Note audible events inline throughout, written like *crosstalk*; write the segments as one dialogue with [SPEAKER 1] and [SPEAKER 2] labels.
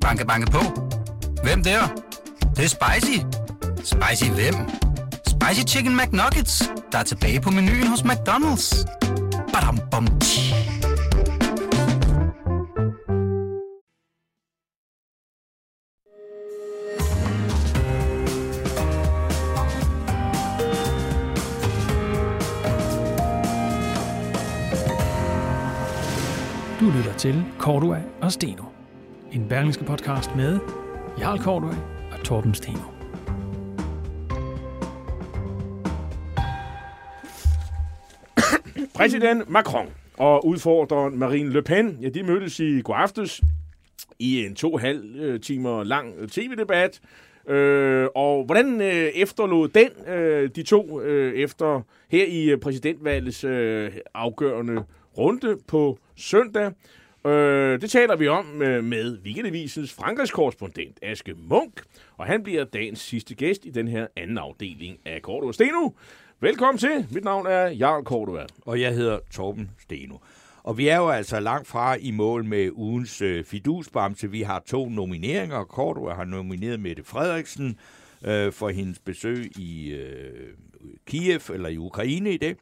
[SPEAKER 1] Banke, banke på. Hvem der? Det, det er spicy. Spicy hvem? Spicy Chicken McNuggets, der er tilbage på menuen hos McDonald's. Badum, bom, tji.
[SPEAKER 2] Du lytter til Cordua og Steno. En berlingske podcast med Jarl Kortøj og Torben Steno.
[SPEAKER 3] Præsident Macron og udfordreren Marine Le Pen, ja, de mødtes i går aftes i en to halv øh, timer lang øh, tv-debat. Øh, og hvordan øh, efterlod den øh, de to øh, efter her i øh, præsidentvalgets øh, afgørende runde på søndag? Øh, det taler vi om øh, med Weekendavisens Frankrigskorrespondent Aske Munk, og han bliver dagens sidste gæst i den her anden afdeling af Cordova Steno. Velkommen til. Mit navn er Jarl Cordova.
[SPEAKER 4] og jeg hedder Torben Steno. Og vi er jo altså langt fra i mål med ugens øh, fidusbamse. Vi har to nomineringer. Cordova har nomineret Mette Frederiksen øh, for hendes besøg i øh, Kiev, eller i Ukraine i det.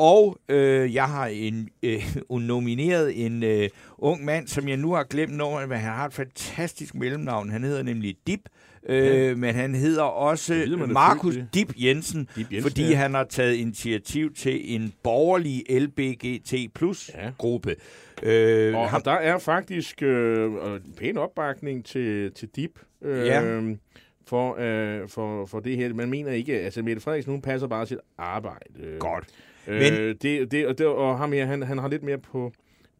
[SPEAKER 4] Og øh, jeg har en, øh, *laughs* nomineret en øh, ung mand, som jeg nu har glemt navnet, men han har et fantastisk mellemnavn. Han hedder nemlig Dip, øh, ja. men han hedder også
[SPEAKER 3] ved,
[SPEAKER 4] Markus Dip Jensen,
[SPEAKER 3] Dip Jensen,
[SPEAKER 4] fordi
[SPEAKER 3] ja.
[SPEAKER 4] han har taget initiativ til en borgerlig LBGT plus
[SPEAKER 3] Ja.
[SPEAKER 4] gruppe. Øh,
[SPEAKER 3] Og
[SPEAKER 4] ham,
[SPEAKER 3] der er faktisk øh, en pæn opbakning til, til DIP øh,
[SPEAKER 4] Ja.
[SPEAKER 3] for, øh, for, for det her. Man mener ikke, altså Mette Frederiksen, hun passer bare sit arbejde. Øh,
[SPEAKER 4] Godt.
[SPEAKER 3] Øh,
[SPEAKER 4] Men-
[SPEAKER 3] det, det, og, det, og ham her, han, han har lidt mere på,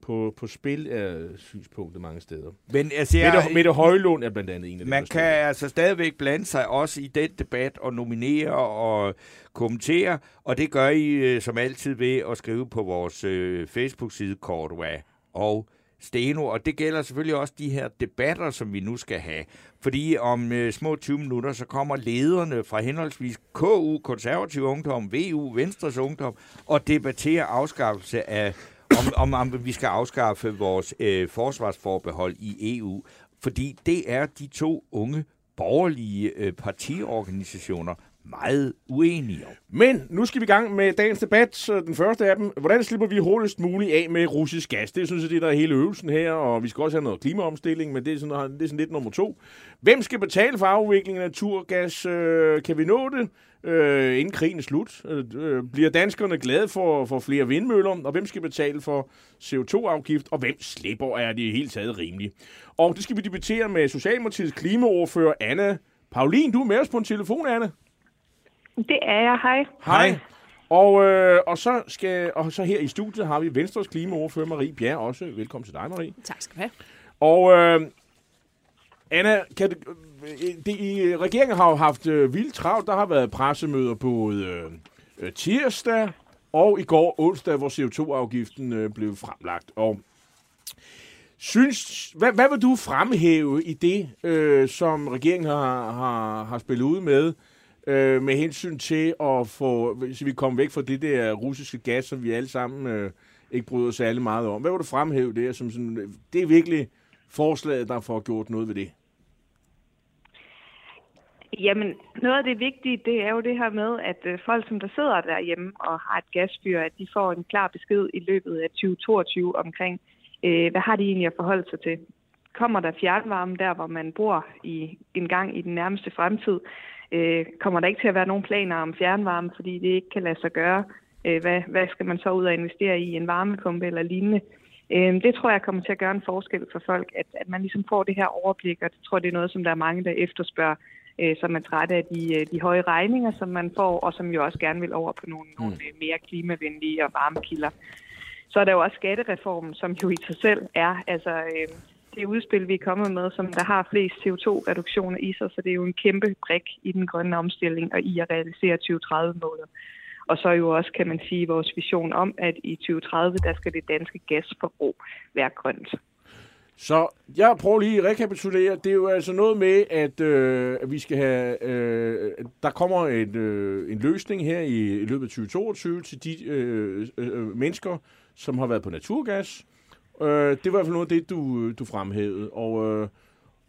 [SPEAKER 3] på, på spil af synspunktet mange steder.
[SPEAKER 4] men altså, jeg,
[SPEAKER 3] Mette, Mette Højlund er blandt andet en af
[SPEAKER 4] man kan altså stadigvæk blande sig også i den debat og nominere og kommentere, og det gør I øh, som altid ved at skrive på vores øh, Facebook-side Cordua og Steno, og det gælder selvfølgelig også de her debatter, som vi nu skal have. Fordi om øh, små 20 minutter, så kommer lederne fra henholdsvis KU, Konservativ Ungdom, VU, Venstres Ungdom, og debatterer afskaffelse af, om, om, om vi skal afskaffe vores øh, forsvarsforbehold i EU. Fordi det er de to unge borgerlige øh, partiorganisationer meget uenige om.
[SPEAKER 3] Men nu skal vi i gang med dagens debat. Den første af dem. Hvordan slipper vi hurtigst muligt af med russisk gas? Det synes jeg, det er der er hele øvelsen her, og vi skal også have noget klimaomstilling, men det er sådan, det er sådan lidt nummer to. Hvem skal betale for afviklingen af naturgas? Øh, kan vi nå det? Øh, inden krigen er slut. Øh, øh, bliver danskerne glade for, for flere vindmøller? Og hvem skal betale for CO2-afgift? Og hvem slipper er det helt taget rimeligt? Og det skal vi debattere med Socialdemokratiets klimaordfører Anna Paulin. Du er med os på en telefon, Anna.
[SPEAKER 5] Det er jeg. Hej.
[SPEAKER 3] Hej. Og, øh, og, så skal, og så her i studiet har vi Venstres klimaordfører Marie Bjerg også. Velkommen til dig, Marie.
[SPEAKER 6] Tak skal du have.
[SPEAKER 3] Og øh, Anna, kan det, øh, det, i, regeringen har jo haft øh, vildt travlt. Der har været pressemøder både øh, øh, tirsdag og i går onsdag, hvor CO2-afgiften øh, blev fremlagt. Og synes, hvad, hvad vil du fremhæve i det, øh, som regeringen har, har, har spillet ud med, øh, med hensyn til at få, hvis vi kommer væk fra det der russiske gas, som vi alle sammen øh, ikke bryder os særlig meget om. Hvad vil du fremhæve der? som sådan, det er virkelig forslaget, der får gjort noget ved det?
[SPEAKER 5] Jamen, noget af det vigtige, det er jo det her med, at øh, folk, som der sidder derhjemme og har et gasfyr, at de får en klar besked i løbet af 2022 omkring, øh, hvad har de egentlig at forholde sig til. Kommer der fjernvarme der, hvor man bor i en gang i den nærmeste fremtid? Øh, kommer der ikke til at være nogen planer om fjernvarme, fordi det ikke kan lade sig gøre? Øh, hvad, hvad skal man så ud og investere i? En varmepumpe eller lignende? Øh, det tror jeg kommer til at gøre en forskel for folk, at, at man ligesom får det her overblik, og det tror det er noget, som der er mange, der efterspørger, øh, som er trætte af de, øh, de høje regninger, som man får, og som jo også gerne vil over på nogle, mm. nogle øh, mere klimavenlige og varmekilder. Så er der jo også skattereformen, som jo i sig selv er altså, øh, det udspil, vi er kommet med, som der har flest CO2-reduktioner i sig, så det er jo en kæmpe brik i den grønne omstilling og i at realisere 2030-målet. Og så jo også, kan man sige, vores vision om, at i 2030, der skal det danske gasforbrug være grønt.
[SPEAKER 3] Så jeg prøver lige at rekapitulere. Det er jo altså noget med, at, øh, at vi skal have... Øh, der kommer en, øh, en løsning her i, i løbet af 2022 til de øh, øh, mennesker, som har været på naturgas. Øh, det var i hvert fald noget af det, du, du fremhævede. Og øh,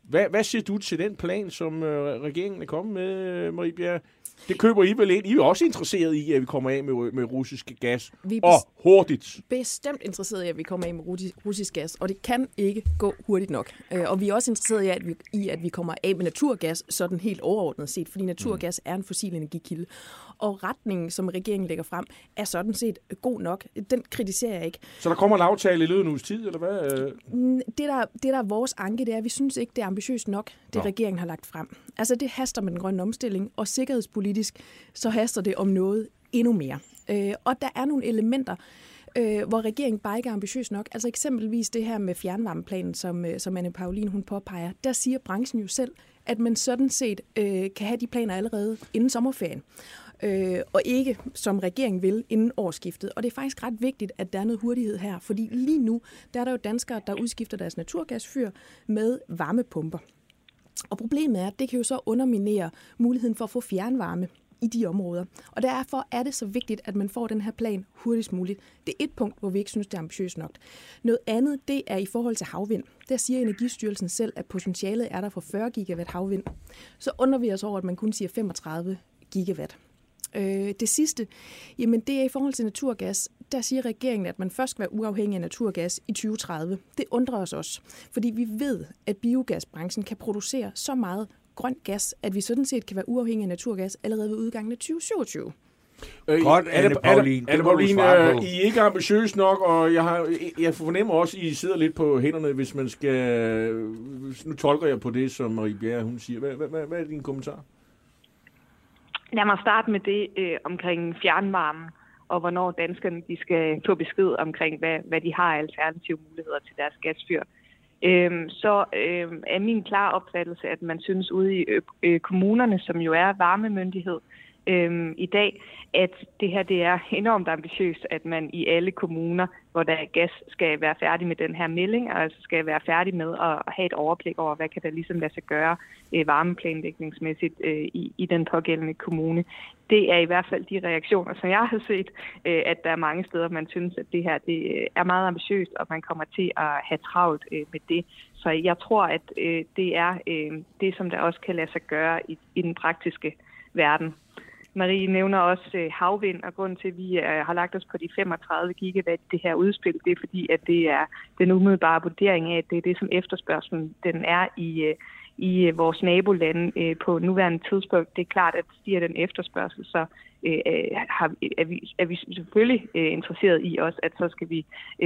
[SPEAKER 3] hvad, hvad siger du til den plan, som øh, regeringen er kommet med, Marie Bjerg? Det køber I vel ind. I er også interesseret i, at vi kommer af med, med russisk gas.
[SPEAKER 6] Vi er
[SPEAKER 3] Og hurtigt.
[SPEAKER 6] bestemt interesseret i, at vi kommer af med russisk- gas, og det kan ikke gå hurtigt nok. Øh, Og vi er også interesseret i, at vi, i, at vi kommer af med naturgas, sådan helt overordnet set, fordi naturgas er en fossil energikilde. Og retningen, som regeringen lægger frem, er sådan set god nok. Den kritiserer jeg ikke.
[SPEAKER 3] Så der kommer en aftale i løbet af en uges tid, eller hvad?
[SPEAKER 6] Mm, Det der, det, der er vores anke, det er, at vi synes ikke, det er ambitiøst nok, det
[SPEAKER 3] Nå.
[SPEAKER 6] regeringen har lagt frem. Altså, det haster med den grønne omstilling, og politisk, så haster det om noget endnu mere. Øh, og der er nogle elementer, øh, hvor regeringen bare ikke er ambitiøs nok. Altså eksempelvis det her med fjernvarmeplanen, som, øh, som Anne Pauline hun påpeger. Der siger branchen jo selv, at man sådan set øh, kan have de planer allerede inden sommerferien. Øh, og ikke, som regeringen vil, inden årsskiftet. Og det er faktisk ret vigtigt, at der er noget hurtighed her, fordi lige nu, der er der jo danskere, der udskifter deres naturgasfyr med varmepumper. Og problemet er, at det kan jo så underminere muligheden for at få fjernvarme i de områder. Og derfor er det så vigtigt, at man får den her plan hurtigst muligt. Det er et punkt, hvor vi ikke synes, det er ambitiøst nok. Noget andet, det er i forhold til havvind. Der siger Energistyrelsen selv, at potentialet er der for 40 gigawatt havvind. Så undrer vi os over, at man kun siger 35 gigawatt. Øh, det sidste, jamen det er i forhold til naturgas. Der siger regeringen, at man først skal være uafhængig af naturgas i 2030. Det undrer os også, fordi vi ved, at biogasbranchen kan producere så meget grøn gas, at vi sådan set kan være uafhængige af naturgas allerede ved udgangen af 2027.
[SPEAKER 3] Øh,
[SPEAKER 4] Godt,
[SPEAKER 3] Anne-
[SPEAKER 4] Anne Pauline. Det
[SPEAKER 3] Anne Pauline, øh, I er ikke ambitiøse nok, og jeg, har, jeg fornemmer også, at I sidder lidt på hænderne, hvis man skal... Nu tolker jeg på det, som Marie Bjerre, hun siger. Hvad, hvad, hvad, hvad er din kommentar?
[SPEAKER 5] Lad mig starte med det øh, omkring fjernvarmen, og hvornår danskerne de skal få besked omkring, hvad, hvad de har af alternative muligheder til deres gasfyr. Øhm, så øhm, er min klare opfattelse, at man synes ude i ø- ø- kommunerne, som jo er varmemyndighed øhm, i dag, at det her det er enormt ambitiøst, at man i alle kommuner, hvor der er gas, skal være færdig med den her melding, og altså skal være færdig med at have et overblik over, hvad kan der ligesom lade sig gøre øh, varmeplanlægningsmæssigt øh, i, i den pågældende kommune. Det er i hvert fald de reaktioner, som jeg har set, øh, at der er mange steder, man synes, at det her det øh, er meget ambitiøst, og man kommer til at have travlt øh, med det. Så jeg tror, at øh, det er øh, det, som der også kan lade sig gøre i, i den praktiske verden. Marie nævner også øh, havvind, og grunden til, at vi øh, har lagt os på de 35 gigawatt det her udspil, det er fordi, at det er den umiddelbare vurdering af, at det er det, som efterspørgselen den er i, øh, i vores nabolande på nuværende tidspunkt. Det er klart, at stiger den efterspørgsel, så er, vi, er vi selvfølgelig interesseret i også, at så skal vi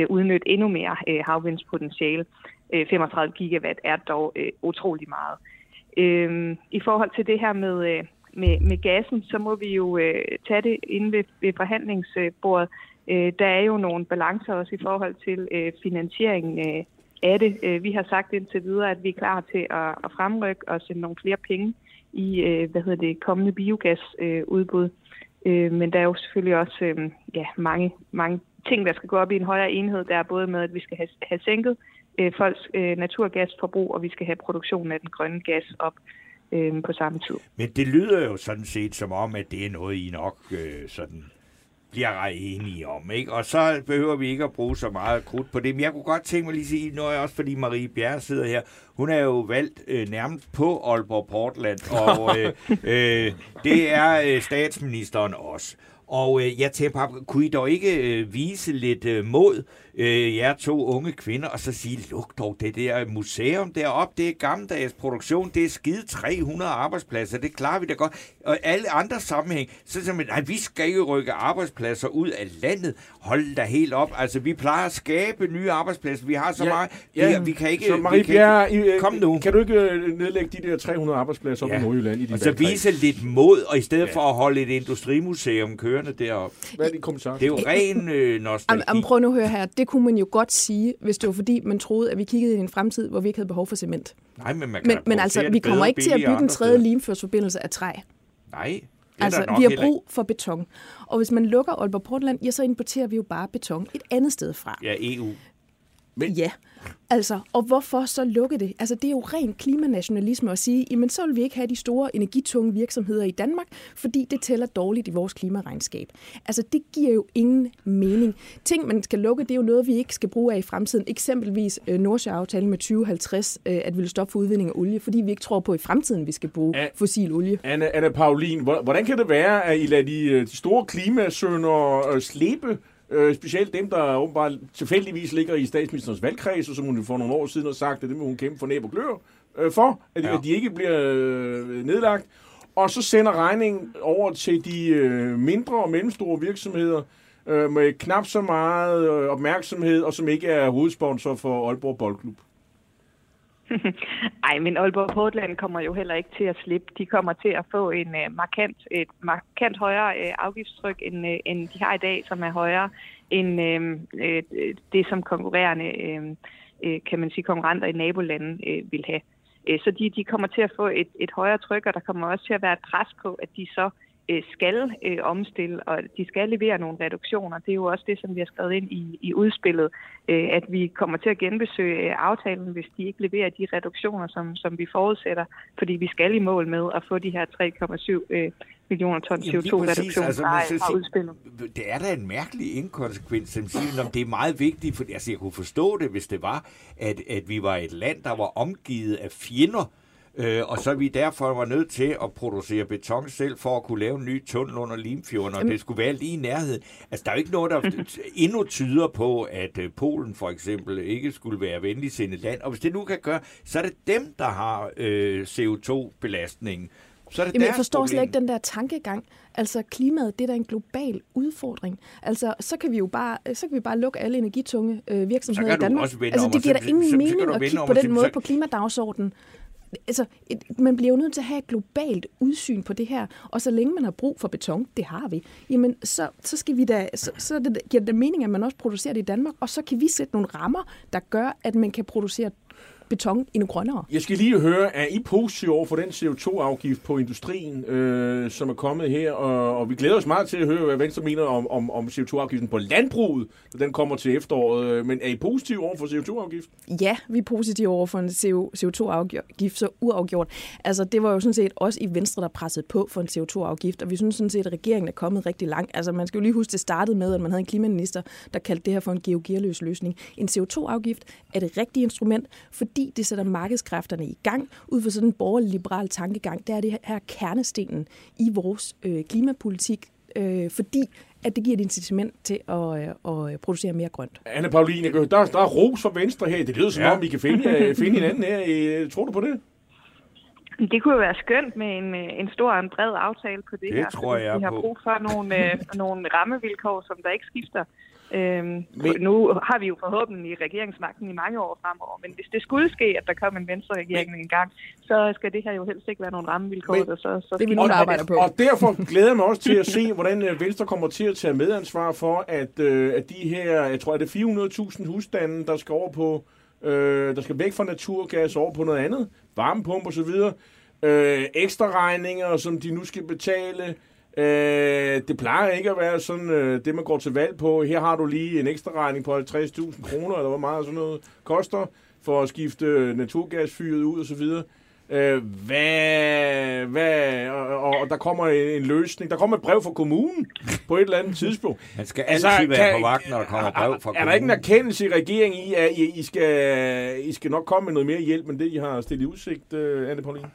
[SPEAKER 5] udnytte endnu mere havvindspotentiale. 35 gigawatt er dog utrolig meget. I forhold til det her med, med, med gassen, så må vi jo øh, tage det inde ved, ved forhandlingsbordet. Øh, der er jo nogle balancer også i forhold til øh, finansieringen øh, af det. Øh, vi har sagt indtil videre, at vi er klar til at, at fremrykke og sende nogle flere penge i øh, hvad hedder det, kommende biogasudbud. Øh, men der er jo selvfølgelig også øh, ja, mange, mange ting, der skal gå op i en højere enhed. Der er både med, at vi skal have, have sænket øh, folks øh, naturgasforbrug, og vi skal have produktionen af den grønne gas op øh, på samme tid.
[SPEAKER 4] Men det lyder jo sådan set som om, at det er noget, I nok øh, sådan bliver ret enige om, ikke? Og så behøver vi ikke at bruge så meget krudt på det. Men jeg kunne godt tænke mig lige at sige noget, også fordi Marie Bjerre sidder her. Hun er jo valgt øh, nærmest på Aalborg Portland, og *laughs* øh, øh, det er øh, statsministeren også. Og øh, jeg tænker kunne I dog ikke øh, vise lidt øh, mod, øh, jer to unge kvinder, og så sige, luk dog det der museum deroppe, det er gammeldags produktion, det er skide 300 arbejdspladser, det klarer vi da godt. Og alle andre sammenhæng, så siger man, nej, vi skal ikke rykke arbejdspladser ud af landet. Hold da helt op. Altså, vi plejer at skabe nye arbejdspladser. Vi har så
[SPEAKER 3] Ja,
[SPEAKER 4] meget.
[SPEAKER 3] ja,
[SPEAKER 4] vi, vi kan ikke...
[SPEAKER 3] Så
[SPEAKER 4] vi
[SPEAKER 3] Marie
[SPEAKER 4] kan
[SPEAKER 3] Bjerre, I, øh,
[SPEAKER 4] Kom nu.
[SPEAKER 3] kan du ikke øh, nedlægge de der 300 arbejdspladser op
[SPEAKER 4] Ja.
[SPEAKER 3] i Nordjylland i din
[SPEAKER 4] og så vise lidt mod, og i stedet for at holde et industrimuseum kørende deroppe.
[SPEAKER 3] Hvad er din kommentar?
[SPEAKER 4] Det er jo ren øh, nostalgi.
[SPEAKER 6] Am, am, prøv nu at høre her. Det kunne man jo godt sige, hvis det var fordi, man troede, at vi kiggede ind i en fremtid, hvor vi ikke havde behov for cement.
[SPEAKER 4] Nej, men man kan
[SPEAKER 6] Men, men altså, vi
[SPEAKER 4] det
[SPEAKER 6] kommer ikke til at bygge en tredje limførsforbindelse af træ.
[SPEAKER 4] Nej, det
[SPEAKER 6] Altså, vi har brug for beton. Og hvis man lukker Aalborg Portland, ja, så importerer vi jo bare beton et andet sted fra.
[SPEAKER 4] Ja, EU.
[SPEAKER 6] Men... Ja, Altså, og hvorfor så lukke det? Altså, det er jo ren klimanationalisme at sige, jamen så vil vi ikke have de store energitunge virksomheder i Danmark, fordi det tæller dårligt i vores klimaregnskab. Altså, det giver jo ingen mening. Ting, man skal lukke, det er jo noget, vi ikke skal bruge af i fremtiden. Eksempelvis øh, Nordsjø-aftalen med 2050, øh, at vi vil stoppe for udvinding af olie, fordi vi ikke tror på, i fremtiden vi skal bruge A- fossil olie.
[SPEAKER 3] Anne, Anne Paulin, hvordan kan det være, at I lader de, øh, de store klimasønder øh, slippe Øh, specielt dem, der åbenbart tilfældigvis ligger i statsministerens valgkreds, og som hun for nogle år siden har sagt, at det må hun kæmpe for næb og klør øh, for, at, ja. at de ikke bliver øh, nedlagt. Og så sender regningen over til de øh, mindre og mellemstore virksomheder øh, med knap så meget øh, opmærksomhed, og som ikke er hovedsponsor for Aalborg Boldklub. *laughs*
[SPEAKER 5] Nej, men Aalborg Portland kommer jo heller ikke til at slippe. De kommer til at få en uh, markant, et markant højere uh, afgiftstryk, end, uh, end de har i dag, som er højere end uh, uh, det, som konkurrerende, uh, uh, kan man sige, konkurrenter i nabolanden uh, vil have. Uh, så de, de kommer til at få et, et højere tryk, og der kommer også til at være et pres på, at de så Øh, skal øh, omstille, og de skal levere nogle reduktioner. Det er jo også det, som vi har skrevet ind i, i udspillet, øh, at vi kommer til at genbesøge øh, aftalen, hvis de ikke leverer de reduktioner, som, som vi forudsætter, fordi vi skal i mål med at få de her 3,7 øh, millioner ton CO2-reduktioner altså, fra, udspillet.
[SPEAKER 4] Det er da en mærkelig inkonsekvens, som siger, at det er meget vigtigt, for altså, jeg kunne forstå det, hvis det var, at, at vi var et land, der var omgivet af fjender, Øh, og så vi derfor var nødt til at producere beton selv for at kunne lave en ny tunnel under Limfjorden, og Jamen. det skulle være lige i nærheden. Altså, der er jo ikke noget, der *laughs* endnu tyder på, at øh, Polen for eksempel ikke skulle være venligsindet land. Og hvis det nu kan gøre, så er det dem, der har øh, CO2-belastningen. Så er det
[SPEAKER 6] Jamen, jeg forstår problem. slet ikke den der tankegang. Altså, klimaet, det er da en global udfordring. Altså, så kan vi jo bare, så kan vi bare lukke alle energitunge øh, virksomheder i Danmark. altså, det giver da ingen så, mening så at kigge på den måde på klimadagsordenen altså, et, man bliver jo nødt til at have et globalt udsyn på det her, og så længe man har brug for beton, det har vi, jamen så, så, skal vi da, så, så det, giver det mening, at man også producerer det i Danmark, og så kan vi sætte nogle rammer, der gør, at man kan producere beton endnu grønnere.
[SPEAKER 3] Jeg skal lige høre, er I positive over for den CO2-afgift på industrien, øh, som er kommet her? Og, og vi glæder os meget til at høre, hvad Venstre mener om, om, om CO2-afgiften på landbruget, når den kommer til efteråret. Men er I positive over for CO2-afgift?
[SPEAKER 6] Ja, vi er positive over for en CO2-afgift, så uafgjort. Altså, det var jo sådan set også i Venstre, der pressede på for en CO2-afgift, og vi synes sådan set, at regeringen er kommet rigtig langt. Altså, man skal jo lige huske, det startede med, at man havde en klimaminister, der kaldte det her for en geogearløs løsning. En CO2-afgift er det rigtige instrument, for fordi det sætter markedskræfterne i gang ud fra sådan en borgerlig-liberal tankegang. Der er det her kernestenen i vores øh, klimapolitik, øh, fordi at det giver et incitament til at, øh, at producere mere grønt.
[SPEAKER 3] Anne Pauline, der, der er ros for Venstre her. Det lyder som ja. om, vi kan finde, øh, finde hinanden her. Tror du på det?
[SPEAKER 5] Det kunne jo være skønt med en, øh, en stor og en bred aftale på det,
[SPEAKER 4] det
[SPEAKER 5] her.
[SPEAKER 4] Det tror jeg
[SPEAKER 5] Vi har
[SPEAKER 4] på.
[SPEAKER 5] brug for nogle, øh, nogle rammevilkår, som der ikke skifter Øhm, men... Nu har vi jo forhåbentlig regeringsmagten i mange år fremover, men hvis det skulle ske, at der kom en venstre regering men... en gang, så skal det her jo helst ikke være nogle rammevilkår, men... der så, så
[SPEAKER 6] det er vi nogen, der arbejder på.
[SPEAKER 3] Og derfor *laughs* glæder jeg mig også til at se, hvordan øh, Venstre kommer til at tage medansvar for, at, øh, at de her, jeg tror, at det er 400.000 husstande, der skal over på, øh, der skal væk fra naturgas over på noget andet, varmepump og så videre, øh, ekstra regninger, som de nu skal betale, Øh, det plejer ikke at være sådan, øh, det man går til valg på. Her har du lige en ekstra regning på 50.000 kroner, eller hvor meget sådan noget koster, for at skifte naturgasfyret ud og så videre. Øh, hvad, hvad, og, og der kommer en, løsning. Der kommer et brev fra kommunen på et eller andet tidspunkt. *laughs*
[SPEAKER 4] Man skal altså, altid altså, være kan, på vagt, når der kommer brev fra kommunen.
[SPEAKER 3] Er der ikke en erkendelse i regeringen i, at I, I, skal, I skal nok komme med noget mere hjælp, end det, I har stillet i udsigt, uh, Anne Pauline?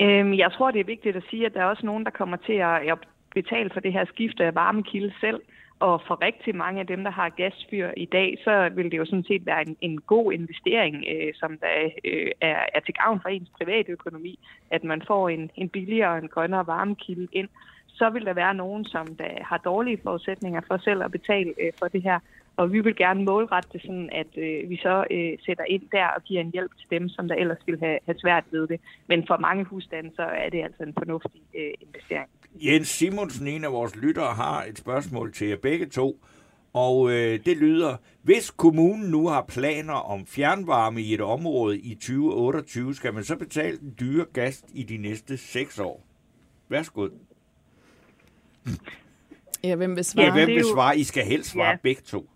[SPEAKER 5] Øhm, jeg tror, det er vigtigt at sige, at der er også nogen, der kommer til at betale for det her skifte af varmekilde selv. Og for rigtig mange af dem, der har gasfyr i dag, så vil det jo sådan set være en, en god investering, øh, som der øh, er, er til gavn for ens private økonomi, at man får en, en billigere og en grønnere varmekilde ind. Så vil der være nogen, som der har dårlige forudsætninger for selv at betale øh, for det her. Og vi vil gerne målrette det sådan, at øh, vi så øh, sætter ind der og giver en hjælp til dem, som der ellers ville have, have svært ved det. Men for mange husstande, så er det altså en fornuftig øh, investering.
[SPEAKER 4] Jens Simonsen, en af vores lyttere, har et spørgsmål til jer begge to. Og øh, det lyder, hvis kommunen nu har planer om fjernvarme i et område i 2028, skal man så betale den dyre gas i de næste seks år? Værsgo.
[SPEAKER 6] Ja, hvem vil svare?
[SPEAKER 4] Ja, hvem vil svare? I skal helst svare ja. begge to.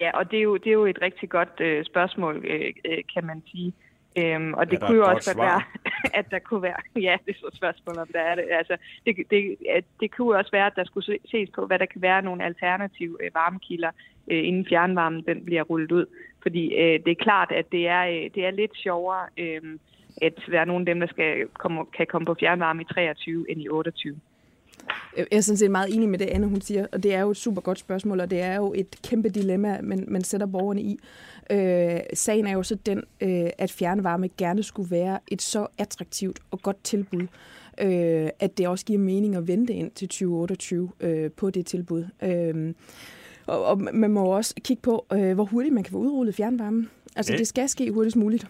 [SPEAKER 5] Ja, og det er jo, det er jo et rigtig godt øh, spørgsmål, øh, øh, kan man sige. Øhm, og det kunne jo også
[SPEAKER 4] godt
[SPEAKER 5] være, *laughs* at der kunne være, ja, det er så et spørgsmål, om der er det. Altså, det, det, det kunne jo også være, at der skulle se- ses på, hvad der kan være nogle alternative øh, varmekilder, øh, inden fjernvarmen den bliver rullet ud. Fordi øh, det er klart, at det er, øh, det er lidt sjovere, øh, at være nogle af dem, der skal komme, kan komme på fjernvarme i 23 end i 28.
[SPEAKER 6] Jeg er sådan set meget enig med det, Anne hun siger, og det er jo et super godt spørgsmål, og det er jo et kæmpe dilemma, man, man sætter borgerne i. Øh, sagen er jo så den, øh, at fjernvarme gerne skulle være et så attraktivt og godt tilbud, øh, at det også giver mening at vente ind til 2028 øh, på det tilbud. Øh, og, og man må også kigge på, øh, hvor hurtigt man kan få udrullet fjernvarmen. Altså,
[SPEAKER 4] Ja.
[SPEAKER 6] det skal ske hurtigst muligt.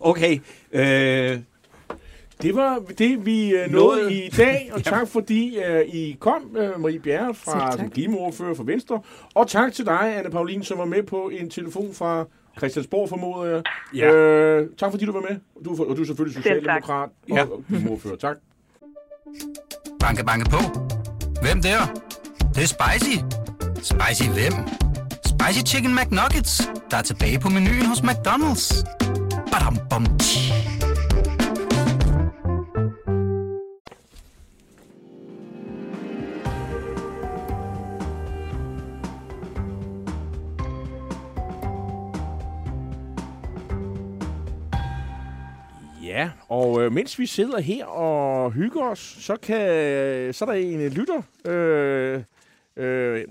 [SPEAKER 4] Okay, øh,
[SPEAKER 3] Det var det, vi øh, nåede i dag, og *laughs* tak fordi øh, I kom, øh, Marie Bjerre fra som klimaordfører for Venstre, og tak til dig, Anne Pauline, som var med på en telefon fra Christiansborg, formoder jeg.
[SPEAKER 4] Ja.
[SPEAKER 3] Øh, tak fordi du var med. Du, og du er selvfølgelig
[SPEAKER 5] Selv tak.
[SPEAKER 3] socialdemokrat og,
[SPEAKER 4] Ja.
[SPEAKER 3] og klimaordfører. Tak.
[SPEAKER 1] Banke, banke på. Hvem der? Det, det er spicy. Spicy hvem? Spicy Chicken McNuggets, der er tilbage på menuen hos McDonald's. Badum, bom, tji.
[SPEAKER 3] Og øh, mens vi sidder her og hygger os, så, kan, så er der en øh, lytter, øh, øh,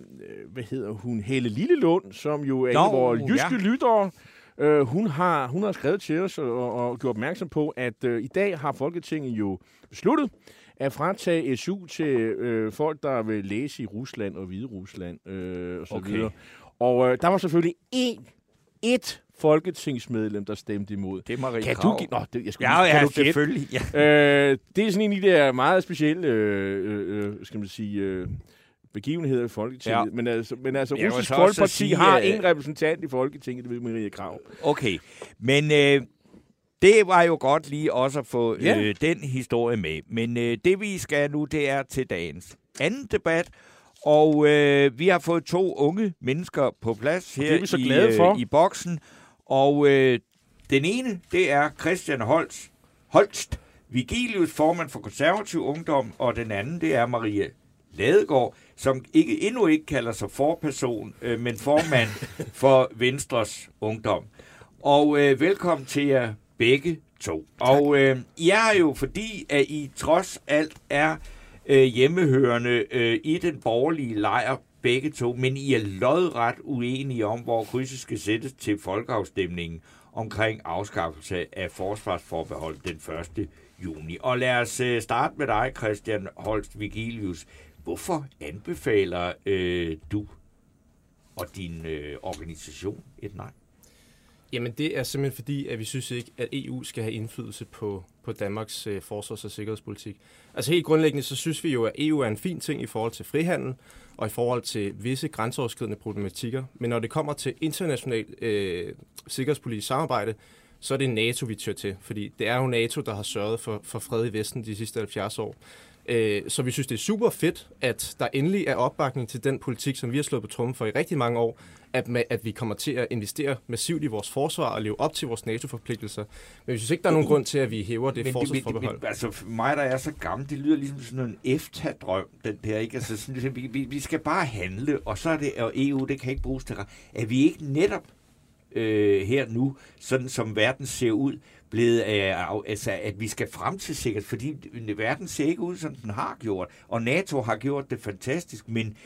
[SPEAKER 3] hvad hedder hun, Helle Lillelund, som jo er en af vores jyske
[SPEAKER 4] ja.
[SPEAKER 3] lyttere. Øh, hun, har, hun har skrevet til os og, og gjort opmærksom på, at øh, i dag har Folketinget jo besluttet at fratage SU til øh, folk, der vil læse i Rusland og Hvide Rusland øh, og så
[SPEAKER 4] Okay.
[SPEAKER 3] videre. Og øh, der var selvfølgelig én, et folketingsmedlem, der stemte imod.
[SPEAKER 4] det er Marie
[SPEAKER 3] Kan du give... Nå, det, jeg skulle
[SPEAKER 4] Ja,
[SPEAKER 3] lige- kan
[SPEAKER 4] ja,
[SPEAKER 3] du
[SPEAKER 4] selvfølgelig. Ja.
[SPEAKER 3] Øh, det er sådan en af de der meget specielle, øh, øh, skal man sige, øh, begivenheder i Folketinget.
[SPEAKER 4] Ja.
[SPEAKER 3] Men altså, men altså
[SPEAKER 4] Jeg vil
[SPEAKER 3] Russisk Folkeparti
[SPEAKER 4] sige,
[SPEAKER 3] har
[SPEAKER 4] at-
[SPEAKER 3] en repræsentant i Folketinget, det ved Marie Krav.
[SPEAKER 4] Okay, men øh, det var jo godt lige også at få
[SPEAKER 3] Ja.
[SPEAKER 4] øh, den historie med. Men øh, det vi skal nu, det er til dagens anden debat. Og øh, vi har fået to unge mennesker på plads her
[SPEAKER 3] Det er vi så
[SPEAKER 4] i,
[SPEAKER 3] glade for.
[SPEAKER 4] i boksen. Og øh, den ene, det er Christian Holst, Holst Vigilius, formand for konservativ ungdom, og den anden, det er Marie Ladegaard, som ikke, endnu ikke kalder sig forperson, øh, men formand *laughs* for Venstres Ungdom. Og øh, velkommen til jer begge to. Og øh, I er jo fordi, at I trods alt er øh, hjemmehørende øh, i den borgerlige lejr begge to, men I er lodret uenige om, hvor krydset skal sættes til folkeafstemningen omkring afskaffelse af forsvarsforbehold den 1. juni. Og lad os øh, starte med dig, Christian Holst Vigilius. Hvorfor anbefaler øh, du og din øh, organisation et nej?
[SPEAKER 7] Jamen det er simpelthen fordi, at vi synes ikke, at EU skal have indflydelse på, på Danmarks øh, forsvars- og sikkerhedspolitik. Altså helt grundlæggende, så synes vi jo, at EU er en fin ting i forhold til frihandel og i forhold til visse grænseoverskridende problematikker. Men når det kommer til internationalt øh, sikkerhedspolitisk samarbejde, så er det NATO, vi tør til. Fordi det er jo NATO, der har sørget for, for fred i Vesten de sidste 70 år. Øh, Så vi synes, det er super fedt, at der endelig er opbakning til den politik, som vi har slået på trummen for i rigtig mange år, at, ma- at vi kommer til at investere massivt i vores forsvar og leve op til vores NATO-forpligtelser. Men vi synes ikke, der er nogen grund til, at vi hæver det
[SPEAKER 4] men,
[SPEAKER 7] forsvarsforbehold.
[SPEAKER 4] men, altså for mig, der er så gammel, det lyder ligesom sådan en EFTA-drøm, den der, ikke? Altså sådan, ligesom, vi, vi, vi skal bare handle, og så er det, og EU, det kan ikke bruges til. Er vi ikke netop øh, her nu, sådan som verden ser ud, blevet af, af, altså, at vi skal frem til sikkert, fordi verden ser ikke ud, som den har gjort, og NATO har gjort det fantastisk, men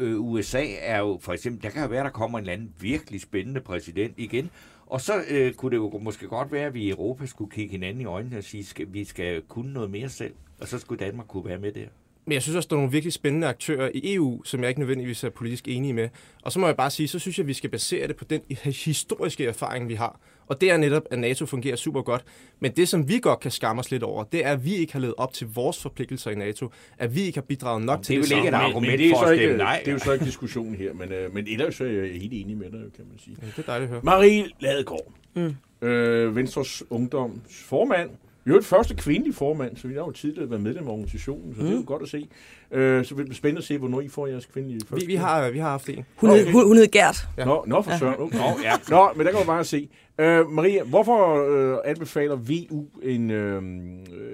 [SPEAKER 4] øh, USA er jo for eksempel, der kan jo være, der kommer en eller anden virkelig spændende præsident igen, og så øh, kunne det jo måske godt være, at vi i Europa skulle kigge hinanden i øjnene og sige, at vi skal kunne noget mere selv, og så skulle Danmark kunne være med der.
[SPEAKER 7] Men jeg synes også, der er nogle virkelig spændende aktører i EU, som jeg ikke nødvendigvis er politisk enige med. Og så må jeg bare sige, så synes jeg, at vi skal basere det på den historiske erfaring, vi har. Og det er netop, at NATO fungerer super godt. Men det, som vi godt kan skamme os lidt over, det er, at vi ikke har levet op til vores forpligtelser i NATO. At vi ikke har bidraget nok
[SPEAKER 4] det
[SPEAKER 7] til
[SPEAKER 4] er
[SPEAKER 7] det
[SPEAKER 4] vel ikke et argument
[SPEAKER 3] det er,
[SPEAKER 4] for at
[SPEAKER 3] ikke,
[SPEAKER 4] stemme nej.
[SPEAKER 3] det er jo så ikke diskussionen her, men, øh, men ellers er jeg helt enig med dig, kan man sige.
[SPEAKER 7] Ja, det er dejligt at høre.
[SPEAKER 3] Marie Ladegaard, mm. øh, Venstres Ungdoms formand. Er jo et første kvindelige formand, så vi har jo tidligere været medlem af organisationen, så mm. det er jo godt at se. Øh, så det bliver spændende at se, hvornår I får jeres kvindelige første.
[SPEAKER 7] Vi, vi, har, vi har haft en.
[SPEAKER 8] Hun,
[SPEAKER 3] Okay.
[SPEAKER 8] hed, hun, hun hed Gert.
[SPEAKER 7] Ja.
[SPEAKER 3] Nå, nå for søren. Okay. Nå, ja. nå, men der kan du bare se. Øh, Maria, hvorfor øh, anbefaler VU en, øh,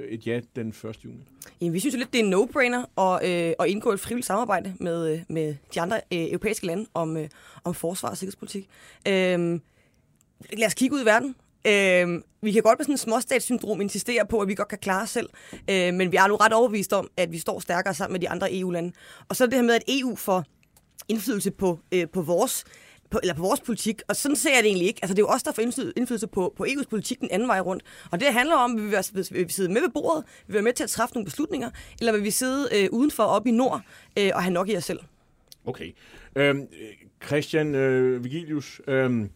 [SPEAKER 3] et ja den 1. juni?
[SPEAKER 8] Jamen, vi synes jo lidt, det er en no-brainer at, øh, at indgå et frivilligt samarbejde med, øh, med de andre øh, europæiske lande om, øh, om forsvar og sikkerhedspolitik. Øh, lad os kigge ud i verden. Øh, vi kan godt med sådan en småstatssyndrom insistere på, at vi godt kan klare os selv, øh, men vi er nu ret overbevist om, at vi står stærkere sammen med de andre EU-lande. Og så er det her med, at EU får indflydelse på, øh, på vores på, eller på vores politik, og sådan ser jeg det egentlig ikke. Altså, det er jo også der får indflydelse- på, på EU's politik den anden vej rundt. Og det handler om, at vi vil, vil vi sidde med ved bordet, vil vi være med til at træffe nogle beslutninger, eller vil vi sidde øh, udenfor op i nord øh, og have nok i os selv.
[SPEAKER 3] Okay. Øhm, Christian øh, Vigilius, øhm,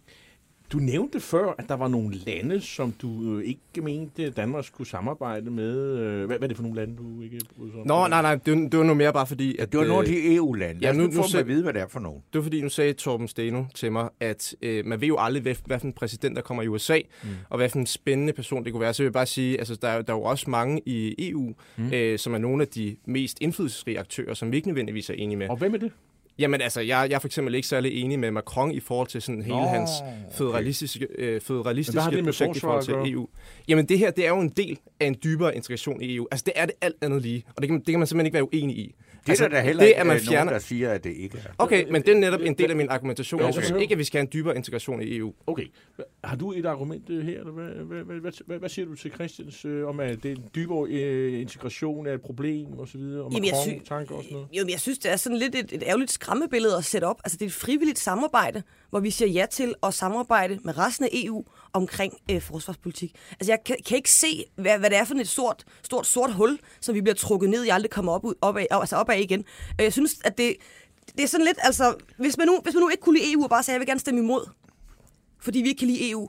[SPEAKER 3] du nævnte før, at der var nogle lande, som du øh, ikke mente, Danmark skulle samarbejde med. Øh, Hvad, hvad er det for nogle lande, du ikke bryder sig om?
[SPEAKER 7] Nå, nej, nej, det, var- det var nu mere bare fordi, at...
[SPEAKER 4] Det var nogle af
[SPEAKER 7] øh,
[SPEAKER 4] de EU-lande.
[SPEAKER 7] ja,
[SPEAKER 4] nu,
[SPEAKER 7] nu-
[SPEAKER 4] nu
[SPEAKER 7] nu
[SPEAKER 4] få
[SPEAKER 7] ser-
[SPEAKER 4] dem at vide, hvad det er for nogen.
[SPEAKER 7] Det var fordi, nu sagde Torben Steno til mig, at øh, man ved jo aldrig, hvad, hvad for en præsident, der kommer i USA, mm. og hvad for en spændende person det kunne være. Så jeg vil bare sige, altså, der, er- der er jo også mange i EU, mm. øh, som er nogle af de mest indflydelsesrige aktører, som vi ikke nødvendigvis er enige med.
[SPEAKER 3] Og hvem er det?
[SPEAKER 7] Jamen altså, jeg, jeg er for eksempel ikke særlig enig med Macron i forhold til sådan hele
[SPEAKER 3] Nå,
[SPEAKER 7] hans
[SPEAKER 3] okay.
[SPEAKER 7] føderalistiske, øh,
[SPEAKER 3] med
[SPEAKER 7] projekt i forhold
[SPEAKER 3] forsvar
[SPEAKER 7] til? EU. Jamen det her, det er jo en del af en dybere integration i EU. Altså det er det alt andet lige, og det kan, det kan man simpelthen ikke være uenig i.
[SPEAKER 4] Det
[SPEAKER 7] altså,
[SPEAKER 4] er der heller
[SPEAKER 7] det,
[SPEAKER 4] ikke
[SPEAKER 7] at man
[SPEAKER 4] øh,
[SPEAKER 7] fjerner...
[SPEAKER 4] nogen, der siger, at det ikke er.
[SPEAKER 7] Okay, men det er netop en del af min argumentation. Jeg
[SPEAKER 3] Okay.
[SPEAKER 7] synes ikke, at vi skal have en dybere integration i EU.
[SPEAKER 3] Okay. Har du et argument øh, her, eller hvad, hvad, hvad, hvad, hvad, hvad siger du til Christians øh, om, at det er en dybere øh, integration af et problem og så videre, og
[SPEAKER 8] Jamen, jeg
[SPEAKER 3] Macron,
[SPEAKER 8] sy-
[SPEAKER 3] tanker og sådan noget?
[SPEAKER 8] Jo, men jeg synes, det er sådan lidt et, et ærgerligt skræmmebillede at sætte op. Altså, det er et frivilligt samarbejde, hvor vi siger ja til at samarbejde med resten af EU omkring øh, forsvarspolitik. Altså, jeg kan, kan ikke se, hvad, hvad det er for et stort, stort sort hul, som vi bliver trukket ned i, aldrig kommer op, ud, op, af, altså op af igen. Jeg synes, at det, det er sådan lidt, altså, hvis man, nu, hvis man nu ikke kunne lide EU og bare sagde, jeg vil gerne stemme imod, fordi vi ikke kan lide EU,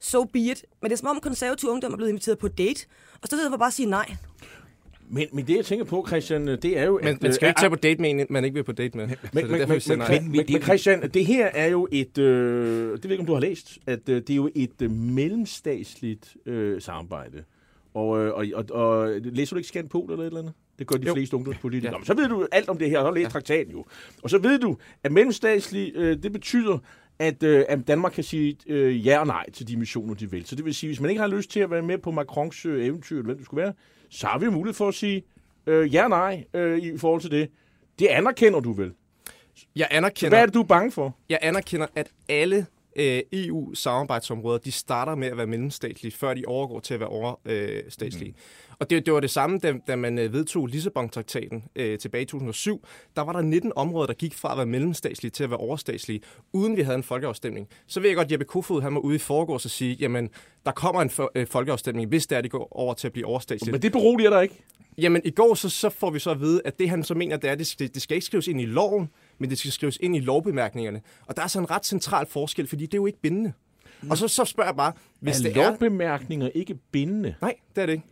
[SPEAKER 8] so be it. Men det er som om konservativ ungdom er blevet inviteret på date, og så stedet for bare at sige nej.
[SPEAKER 3] Men, men det, jeg tænker på, Christian, det er jo...
[SPEAKER 7] Men
[SPEAKER 3] at,
[SPEAKER 7] man skal
[SPEAKER 3] øh,
[SPEAKER 7] ikke tage på date med en, man ikke vil på date med.
[SPEAKER 3] Men, men,
[SPEAKER 7] derfor,
[SPEAKER 3] men, men, men, men Christian, det her er jo et, øh, det ved jeg ikke, om du har læst, at øh, det er jo et øh, mellemstatsligt øh, samarbejde. Og, øh, og, og, og læser du ikke Scan Pol eller et eller andet? Det gør de
[SPEAKER 7] Jo.
[SPEAKER 3] fleste ungdomspolitikere.
[SPEAKER 7] Ja.
[SPEAKER 3] Så ved du alt om det her, og så læst ja. traktaten jo. Og så ved du, at mellemstatsligt, øh, det betyder, at, øh, at Danmark kan sige øh, ja og nej til de missioner, de vil. Så det vil sige, hvis man ikke har lyst til at være med på Macrons øh, eventyr, eller hvem det skulle være, så har vi mulighed for at sige øh, ja og nej øh, i forhold til det. Det anerkender du vel?
[SPEAKER 7] Jeg
[SPEAKER 3] Så
[SPEAKER 7] anerkender,
[SPEAKER 3] hvad er det, du er bange for?
[SPEAKER 7] jeg anerkender, at alle øh, EU-samarbejdsområder, de starter med at være mellemstatlige, før de overgår til at være overstatslige. Mm. Og det, det var det samme, da, da man øh, vedtog Lissabon-traktaten øh, tilbage i 2007. Der var der 19 områder, der gik fra at være mellemstatslige til at være overstatslige, uden vi havde en folkeafstemning. Så ved jeg godt, at Jeppe Kofod han var ude i forgårs og sige, jamen, der kommer en for, øh, folkeafstemning, hvis det er, de går over til at blive overstatslige.
[SPEAKER 3] Men det beroliger dig ikke.
[SPEAKER 7] Jamen, i går så, så får vi så at vide, at det han så mener, det er, det det skal ikke skrives ind i loven, men det skal skrives ind i lovbemærkningerne. Og der er så en ret central forskel, fordi det er jo ikke bindende. Og så, så spørger jeg bare, hvis
[SPEAKER 3] er
[SPEAKER 7] det er...
[SPEAKER 3] lovbemærkninger ikke bindende?
[SPEAKER 7] Nej, det er det ikke.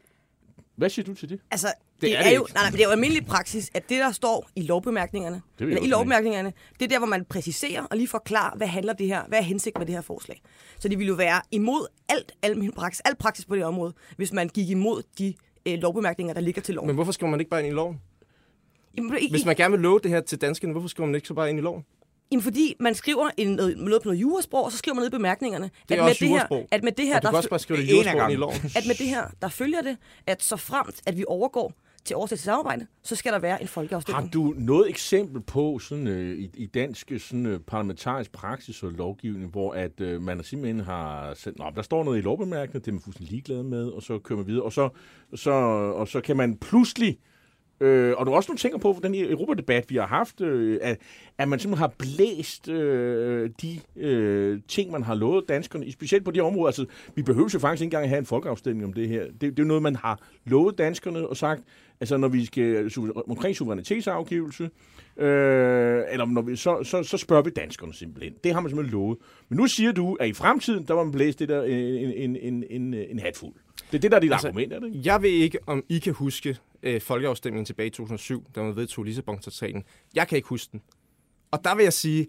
[SPEAKER 3] Hvad siger du til det?
[SPEAKER 8] Altså, det,
[SPEAKER 3] Det
[SPEAKER 8] det
[SPEAKER 3] er
[SPEAKER 8] er,
[SPEAKER 3] det
[SPEAKER 8] jo,
[SPEAKER 3] ikke.
[SPEAKER 8] nej, nej, men det er jo almindelig praksis, at det, der står i lovbemærkningerne,
[SPEAKER 3] jeg
[SPEAKER 8] eller i lovbemærkningerne, det er der, hvor man præciserer og lige forklarer, hvad handler det her, hvad er hensigt med det her forslag. Så det ville jo være imod alt almindelig praksis, alt praksis på det område, hvis man gik imod de øh, lovbemærkninger, der ligger til loven.
[SPEAKER 7] Men hvorfor skriver man ikke bare ind i loven?
[SPEAKER 8] Jamen, i,
[SPEAKER 7] Hvis man gerne vil love det her til danskerne, hvorfor skriver man ikke så bare ind i loven?
[SPEAKER 8] Jamen, fordi man skriver en, noget, noget på noget jurasprog, og så skriver man ned i bemærkningerne,
[SPEAKER 7] Det er
[SPEAKER 8] at, med
[SPEAKER 7] også
[SPEAKER 8] det her,
[SPEAKER 7] jurasprog.
[SPEAKER 8] at med det her,
[SPEAKER 7] Og du
[SPEAKER 8] der,
[SPEAKER 7] kan også bare skrive det i loven.
[SPEAKER 8] at med det her, der følger det, at så fremt, at vi overgår til overstatsligt samarbejde, så skal der være en
[SPEAKER 3] Har
[SPEAKER 8] folkeafstemning.
[SPEAKER 3] du noget eksempel på sådan, øh, i, i dansk sådan, øh, parlamentarisk praksis og lovgivning, hvor at øh, man simpelthen har sendt, Nå, der står noget i lovbemærkningen, det er man fuldstændig ligeglad med, og så kører man videre, og så, så, og så kan man pludselig Øh, og du også nu tænker på, den her Europadebat, vi har haft, øh, at, at man simpelthen har blæst øh, de øh, ting, man har lovet danskerne, specielt på de områder. Altså, vi behøver jo faktisk ikke engang have en folkeafstemning om det her. Det, det er jo noget, man har lovet danskerne og sagt, altså når vi skal omkring suverænitetsafgivelse, øh, eller når vi, så, så, så spørger vi danskerne simpelthen. Det har man simpelthen lovet. Men nu siger du, at i fremtiden, der var man blæst det der en, en, en, en, en hatfuld. Det er det, der er dit altså, argument, er det ikke?
[SPEAKER 7] Jeg ved ikke, om I kan huske øh, folkeafstemningen tilbage i 2007, da man vedtog Lissabon-traktaten. Jeg kan ikke huske den. Og der vil jeg sige,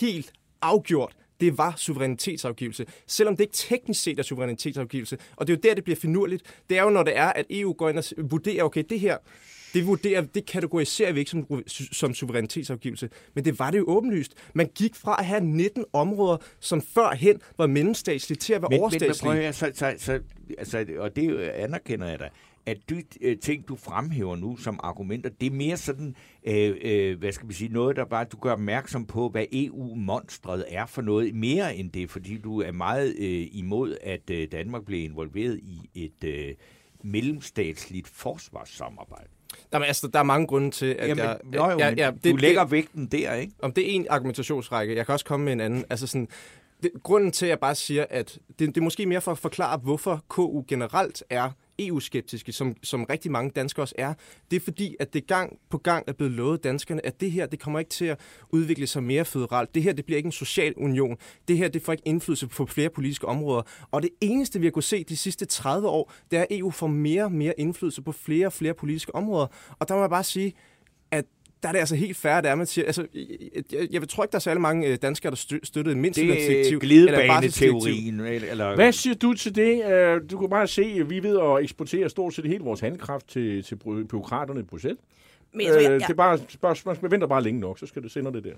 [SPEAKER 7] helt afgjort, det var suverænitetsafgivelse. Selvom det ikke teknisk set er suverænitetsafgivelse. Og det er jo der, det bliver finurligt. Det er jo, når det er, at EU går ind og vurderer, okay, det her, det, vurderer, det kategoriserer vi ikke som, som suverænitetsafgivelse. Men det var det jo åbenlyst. Man gik fra at have 19 områder, som førhen var mellemstatslige, til at være
[SPEAKER 4] Men, men
[SPEAKER 7] overstatslige.
[SPEAKER 4] prøv at så, så, så, altså, og det anerkender jeg da, at de øh, ting, du fremhæver nu som argumenter, det er mere sådan, øh, øh, hvad skal vi sige, noget, der bare, du gør opmærksom på, hvad EU-monstret er for noget, mere end det, fordi du er meget øh, imod, at øh, Danmark bliver involveret i et øh, mellemstatsligt forsvarssamarbejde.
[SPEAKER 7] Jamen, altså, der er mange grunde til, at
[SPEAKER 4] Jamen,
[SPEAKER 7] jeg...
[SPEAKER 4] nå, jo,
[SPEAKER 7] ja,
[SPEAKER 4] men
[SPEAKER 7] ja,
[SPEAKER 4] du lægger vægten der, ikke?
[SPEAKER 7] Om det er en argumentationsrække. Jeg kan også komme med en anden. Altså sådan, det, grunden til, at jeg bare siger, at det, det er måske mere for at forklare, hvorfor KU generelt er EU-skeptiske, som, som rigtig mange danskere også er, det er fordi, at det gang på gang er blevet lovet danskerne, at det her, det kommer ikke til at udvikle sig mere føderalt. Det her, det bliver ikke en social union. Det her, det får ikke indflydelse på flere politiske områder. Og det eneste, vi har kunnet se de sidste 30 år, det er, at EU får mere og mere indflydelse på flere og flere politiske områder. Og der må jeg bare sige, der er det altså helt færre, der er med til. Altså, jeg, jeg, jeg tror ikke, der er særlig mange øh, danskere, der stø, støttede mindst
[SPEAKER 4] Det er glidebaneteorien. Eller,
[SPEAKER 3] Hvad siger du til det? Øh, Du kan bare se, at vi ved at eksportere stort set hele vores handkraft til, til byråkraterne i Bruxelles.
[SPEAKER 8] Men jeg tror, jeg,
[SPEAKER 3] Øh,
[SPEAKER 8] jeg,
[SPEAKER 3] Det er bare, bare, man venter bare længe nok, så skal det sende det der.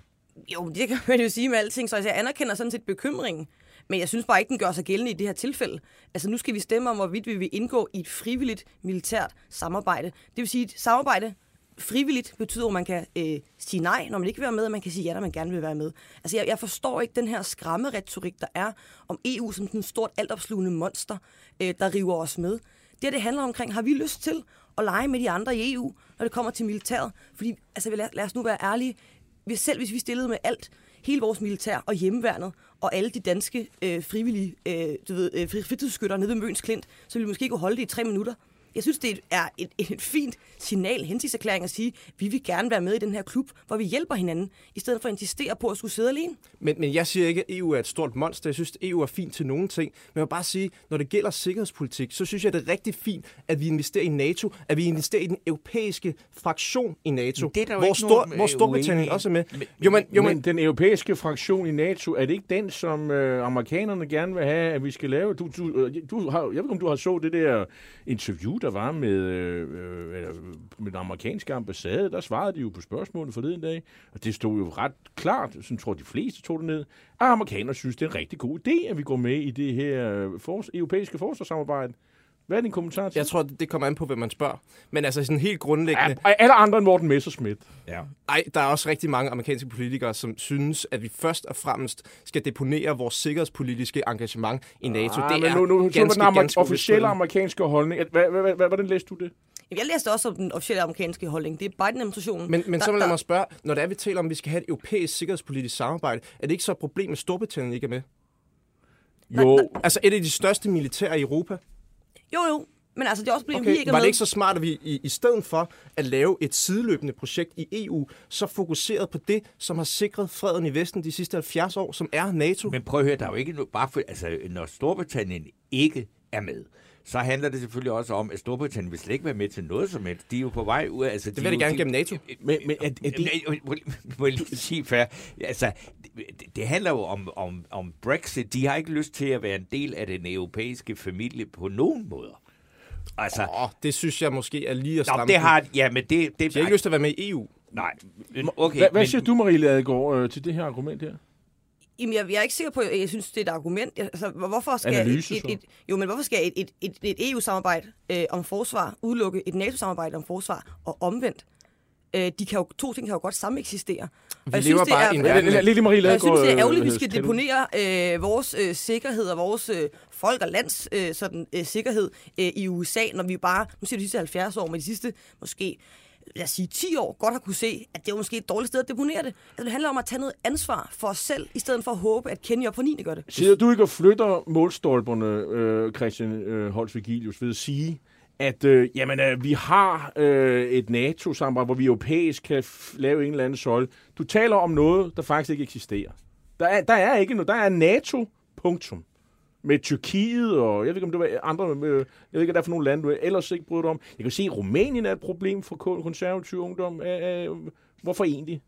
[SPEAKER 8] Jo, det kan man jo sige med alting, så jeg anerkender sådan set bekymringen. Men jeg synes bare ikke, den gør sig gældende i det her tilfælde. Altså nu skal vi stemme om, hvorvidt vi vil indgå i et frivilligt militært samarbejde. Det vil sige, et samarbejde frivilligt betyder, at man kan øh, sige nej, når man ikke vil være med, og man kan sige ja, når man gerne vil være med. Altså jeg, jeg forstår ikke den her skræmmeretorik, der er om EU som sådan et stort altopslugende monster, øh, der river os med. Det det handler omkring, har vi lyst til at lege med de andre i EU, når det kommer til militæret? Fordi, altså lad, lad os nu være ærlige, hvis selv hvis vi stillede med alt, hele vores militær og hjemmeværnet, og alle de danske øh, frivillige øh, du ved, øh, fritidsskytter nede ved Møns Klint, så ville vi måske kunne holde det i tre minutter. Jeg synes, det er et, et, et fint signal, hensigtserklæring at sige, at vi vil gerne være med i den her klub, hvor vi hjælper hinanden, i stedet for at insistere på at skulle sidde alene.
[SPEAKER 7] Men, men jeg siger ikke, at EU er et stort monster. Jeg synes, at EU er fint til nogle ting. Men jeg vil bare sige, når det gælder sikkerhedspolitik, så synes jeg, det er rigtig fint, at vi investerer i NATO, at vi investerer i den europæiske fraktion i NATO,
[SPEAKER 4] Men det er der jo
[SPEAKER 7] hvor,
[SPEAKER 4] ikke
[SPEAKER 7] Stor, hvor
[SPEAKER 4] øh,
[SPEAKER 7] Storbritannien også er med.
[SPEAKER 4] Men-
[SPEAKER 7] jo, men, jo,
[SPEAKER 3] men,
[SPEAKER 7] men,
[SPEAKER 3] den europæiske fraktion i NATO, er det ikke den, som øh, amerikanerne gerne vil have, at vi skal lave? Du, du, øh, du har, jeg ved ikke, om du har så det der interview, der var med, øh, øh, eller med den amerikanske ambassade. Der svarede de jo på spørgsmålet forleden dag, og det stod jo ret klart, sådan tror de fleste tog det ned, at amerikanerne synes, det er en rigtig god idé, at vi går med i det her øh, for, europæiske forsvarssamarbejde. Hvad er din kommentar til
[SPEAKER 7] jeg tror, det kommer an på, hvem man spørger. Men altså sådan helt grundlæggende...
[SPEAKER 3] Ja, alle andre end Morten Messerschmidt.
[SPEAKER 4] Ja.
[SPEAKER 7] Ej, der er også rigtig mange amerikanske politikere, som synes, at vi først og fremmest skal deponere vores sikkerhedspolitiske engagement i NATO.
[SPEAKER 3] Ah,
[SPEAKER 7] det
[SPEAKER 3] men
[SPEAKER 7] er
[SPEAKER 3] nu, nu,
[SPEAKER 7] ganske,
[SPEAKER 3] ganske, den amer-
[SPEAKER 7] ganske
[SPEAKER 3] officielle amerikanske holdning. Hvad, hvad, hvad, hvordan læste du det?
[SPEAKER 8] Jeg læste også om den officielle amerikanske holdning. Det er Biden-administrationen.
[SPEAKER 7] Men, men
[SPEAKER 8] der-
[SPEAKER 7] så vil jeg
[SPEAKER 8] der-
[SPEAKER 7] mig spørge, når det er, vi taler om, at vi skal have et europæisk sikkerhedspolitisk samarbejde, er det ikke så et problem, at Storbritannien ikke er med?
[SPEAKER 3] Jo,
[SPEAKER 7] Altså et af de største militære i Europa.
[SPEAKER 8] Jo, jo. Men altså, det er også blevet,
[SPEAKER 7] Okay,
[SPEAKER 8] vi ikke
[SPEAKER 7] var det ikke så smart, at vi i, i stedet for at lave et sideløbende projekt i EU, så fokuseret på det, som har sikret freden i Vesten de sidste 70 år, som er NATO?
[SPEAKER 4] Men prøv at høre, der er jo ikke no- bare for, altså, når Storbritannien ikke er med, så handler det selvfølgelig også om, at Storbritannien vil slet ikke være med til noget som helst. De er jo på vej ud. Altså,
[SPEAKER 7] Det vil de gerne gennem NATO.
[SPEAKER 3] men, men er, er det...
[SPEAKER 4] det... Må, jeg lige sige fair? Altså, det, det handler jo om, om, om Brexit. De har ikke lyst til at være en del af den europæiske familie på nogen måder. Altså,
[SPEAKER 7] Åh, det synes jeg måske er lige at
[SPEAKER 4] Nå,
[SPEAKER 7] stramme
[SPEAKER 4] det
[SPEAKER 7] den.
[SPEAKER 4] har... Ja, men det... det
[SPEAKER 7] De har ikke lyst til at være med i EU.
[SPEAKER 4] Nej, okay.
[SPEAKER 3] Hvad, hvad
[SPEAKER 4] men-
[SPEAKER 3] siger du, Marie Ladegaard, øh, til det her argument her?
[SPEAKER 8] Jamen, jeg, jeg er ikke sikker på, at jeg synes, det er et argument. Jeg- Altså, hvor- hvorfor skal
[SPEAKER 3] Analyse,
[SPEAKER 8] et, et, et, jo, men hvorfor skal et, et, et, et EU-samarbejde øh, om forsvar udelukke et NATO-samarbejde om forsvar og omvendt? Øh, de kan jo, to ting kan jo godt samme eksistere.
[SPEAKER 7] Vi lever bare i en verden
[SPEAKER 3] Lille Marie
[SPEAKER 8] jeg synes, det er ærgerligt, at vi
[SPEAKER 3] øh,
[SPEAKER 8] skal deponere øh, vores øh, sikkerhed og vores øh, folk og lands øh, sådan, øh, sikkerhed øh, i USA, når vi bare, nu siger de sidste 70 år, men de sidste måske lad os sige 10 år, godt har kunne se, at det er måske et dårligt sted at deponere det. Altså, det handler om at tage noget ansvar for os selv, i stedet for at håbe, at Kenya på 9. gør det.
[SPEAKER 3] Sidder du ikke og flytter målstolperne, øh, Christian øh, Holst Vigilius, ved at sige, at øh, jamen, øh, vi har øh, et NATO-samarbejde, hvor vi europæisk kan f- lave en eller anden søjle. Du taler om noget, der faktisk ikke eksisterer. Der er, der er ikke noget. Der er NATO, punktum. Med Tyrkiet, og jeg ved ikke, om det var andre, øh, jeg ved ikke, hvad der er for nogle lande, du ellers ikke bryder dig om. Jeg kan se, at Rumænien er et problem for kon- konservativ ungdom. Hvorfor egentlig?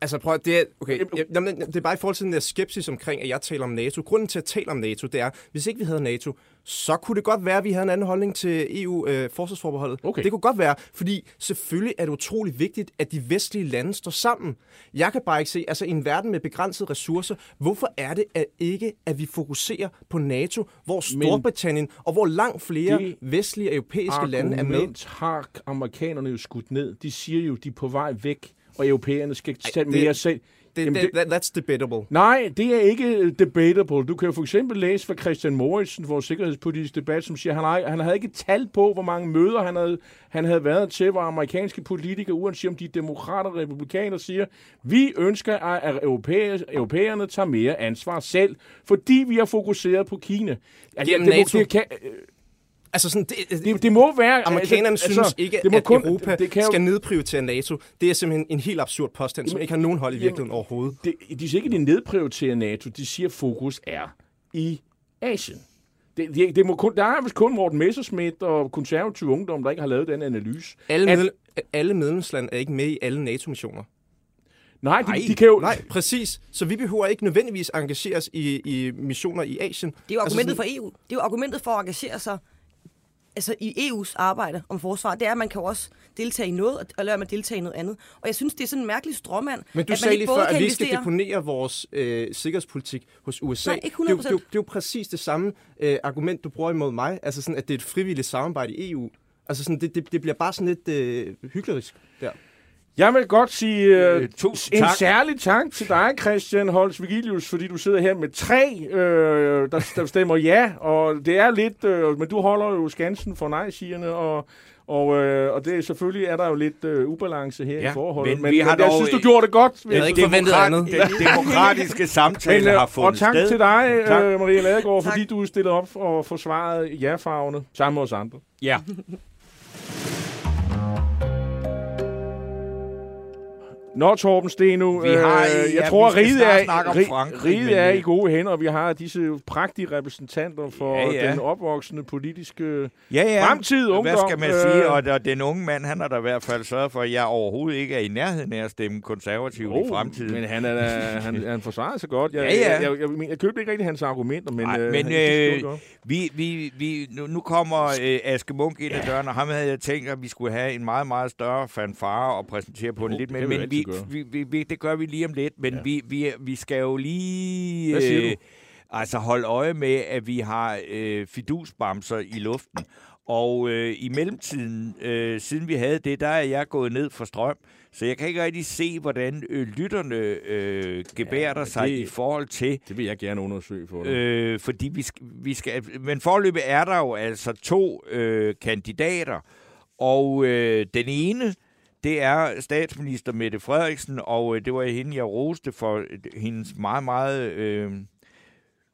[SPEAKER 7] Altså prøv at, det er, okay, jeg, jamen, det er bare i forhold til den der skepsis omkring, at jeg taler om NATO. Grunden til at tale om NATO, det er, hvis ikke vi havde NATO, så kunne det godt være, at vi havde en anden holdning til EU-forsvarsforbeholdet.
[SPEAKER 3] Okay.
[SPEAKER 7] Det kunne godt være, fordi selvfølgelig er det utrolig vigtigt, at de vestlige lande står sammen. Jeg kan bare ikke se, altså i en verden med begrænsede ressourcer, hvorfor er det at ikke, at vi fokuserer på NATO, hvor Storbritannien og hvor langt flere vestlige europæiske lande er med?
[SPEAKER 3] har amerikanerne jo skudt ned. De siger jo, de er på vej væk, og europæerne skal tage mere selv.
[SPEAKER 7] Det,
[SPEAKER 3] Jamen,
[SPEAKER 7] det, that, that's debatable.
[SPEAKER 3] Nej, det er ikke debatable. Du kan jo for eksempel læse fra Christian Moritzen, vores sikkerhedspolitiske debat, som siger, at han, han havde ikke tal på, hvor mange møder han havde, han havde været til, hvor amerikanske politikere, uanset om de er demokrater og republikanere, siger, vi ønsker, at europæer, europæerne tager mere ansvar selv, fordi vi har fokuseret på Kina. Altså, må,
[SPEAKER 7] NATO.
[SPEAKER 3] det, kan,
[SPEAKER 7] Altså sådan, det,
[SPEAKER 3] det, det må være...
[SPEAKER 7] Amerikanerne
[SPEAKER 3] altså,
[SPEAKER 7] synes
[SPEAKER 3] altså,
[SPEAKER 7] ikke,
[SPEAKER 3] det må
[SPEAKER 7] at
[SPEAKER 3] kun-
[SPEAKER 7] Europa
[SPEAKER 3] det, kan jo-
[SPEAKER 7] skal nedprioritere NATO. Det er simpelthen en helt absurd påstand, som ikke har nogen hold i virkeligheden overhovedet.
[SPEAKER 3] det, de siger ikke, at de nedprioriterer NATO. De siger, at fokus er i Asien. Det, det, det må kun, der er vist kun Morten Messerschmidt og konservativ ungdom, der ikke har lavet den analyse.
[SPEAKER 7] Alle,
[SPEAKER 3] At-
[SPEAKER 7] alle medlemslande er ikke med i alle NATO-missioner.
[SPEAKER 3] Nej, de, de kan jo...
[SPEAKER 7] Nej, præcis. Så vi behøver ikke nødvendigvis engagere os i, i missioner i Asien.
[SPEAKER 8] Det er jo argumentet
[SPEAKER 7] altså,
[SPEAKER 8] for EU. Det er jo argumentet for at engagere sig altså i EU's arbejde om forsvar. Det er, at man kan jo også deltage i noget, og lade at deltage i noget andet. Og jeg synes, det er sådan en mærkelig stråmand,
[SPEAKER 7] Men du
[SPEAKER 8] at man
[SPEAKER 7] sagde lige før, at vi skal
[SPEAKER 8] investere-
[SPEAKER 7] deponere vores øh, sikkerhedspolitik hos USA.
[SPEAKER 8] Nej, ikke
[SPEAKER 7] det, er
[SPEAKER 8] 100%.
[SPEAKER 7] det, er det er jo præcis det samme øh, argument, du bruger imod mig. Altså sådan, at det er et frivilligt samarbejde i EU. Altså sådan, det, det, det bliver bare sådan lidt øh, hyklerisk der.
[SPEAKER 3] Jeg vil godt sige øh,
[SPEAKER 4] Øh, tusind
[SPEAKER 3] en
[SPEAKER 4] tak.
[SPEAKER 3] særlig tak til dig, Christian Holst Vigilius, fordi du sidder her med tre, øh, der, der stemmer ja. Og det er lidt... Øh, men du holder jo skansen for nej-sigerne, og... Og, øh, og det selvfølgelig er der jo lidt øh, ubalance her
[SPEAKER 4] Ja,
[SPEAKER 3] i forholdet.
[SPEAKER 4] men
[SPEAKER 3] Men,
[SPEAKER 4] vi har
[SPEAKER 3] men jeg
[SPEAKER 4] dog-
[SPEAKER 3] synes, du gjorde det godt.
[SPEAKER 7] Jeg havde ikke forventet andet.
[SPEAKER 4] Den demokratiske samtale
[SPEAKER 3] Men, øh,
[SPEAKER 4] har fundet
[SPEAKER 3] og tak
[SPEAKER 4] sted.
[SPEAKER 3] til dig,
[SPEAKER 4] Tak.
[SPEAKER 3] øh, Maria Ladegaard,
[SPEAKER 8] Tak.
[SPEAKER 3] fordi du stillede op og forsvarede ja-farverne sammen med os andre.
[SPEAKER 4] Ja.
[SPEAKER 3] Nå, Torben Steno,
[SPEAKER 4] Vi har-
[SPEAKER 3] øh, jeg
[SPEAKER 4] ja,
[SPEAKER 3] tror, riget
[SPEAKER 4] snart
[SPEAKER 3] er, rig-
[SPEAKER 4] Frankrig,
[SPEAKER 3] riget er
[SPEAKER 4] øh,
[SPEAKER 3] i gode hænder, og vi har disse prægtige repræsentanter for
[SPEAKER 4] Ja, ja.
[SPEAKER 3] den opvoksende politiske
[SPEAKER 4] Ja, ja.
[SPEAKER 3] fremtid, ungdom.
[SPEAKER 4] Hvad skal man
[SPEAKER 3] øh,
[SPEAKER 4] sige? Og, og den unge mand, han har da i hvert fald sørget for, at jeg overhovedet ikke er i nærheden af at stemme konservativ
[SPEAKER 3] Oh,
[SPEAKER 4] i fremtiden.
[SPEAKER 3] Men han, er, da- han, han forsvarer sig godt. Jeg,
[SPEAKER 4] Ja, ja.
[SPEAKER 3] Jeg, jeg, jeg, jeg, jeg købte ikke rigtig hans argumenter, men,
[SPEAKER 4] Nej,
[SPEAKER 3] øh,
[SPEAKER 4] men øh, vi, vi, vi, nu, nu kommer øh, Aske Munk ind ad døren, og ham havde jeg tænkt, at vi skulle have en meget, meget større fanfare og præsentere på
[SPEAKER 3] Jo,
[SPEAKER 4] en lidt mere.
[SPEAKER 3] vi
[SPEAKER 4] vi, vi, vi, vi, det gør vi lige om lidt. Men
[SPEAKER 3] Ja.
[SPEAKER 4] ja. vi, vi, vi skal jo lige
[SPEAKER 3] Hvad siger du?
[SPEAKER 4] altså holde øje med, at vi har øh, fidusbamser i luften. Og øh, i mellemtiden, øh, siden vi havde det, der er jeg gået ned for strøm. Så jeg kan ikke rigtig se, hvordan øh, lytterne øh, gebærder
[SPEAKER 3] men
[SPEAKER 4] sig
[SPEAKER 3] det-
[SPEAKER 4] i forhold til
[SPEAKER 3] Det vil jeg gerne undersøge for dig.
[SPEAKER 4] Øh, fordi vi skal, vi skal... Men forløbet er der jo altså to øh, kandidater, og øh, den ene, det er statsminister Mette Frederiksen, og øh, det var hende, jeg roste for øh, hendes meget, meget øh,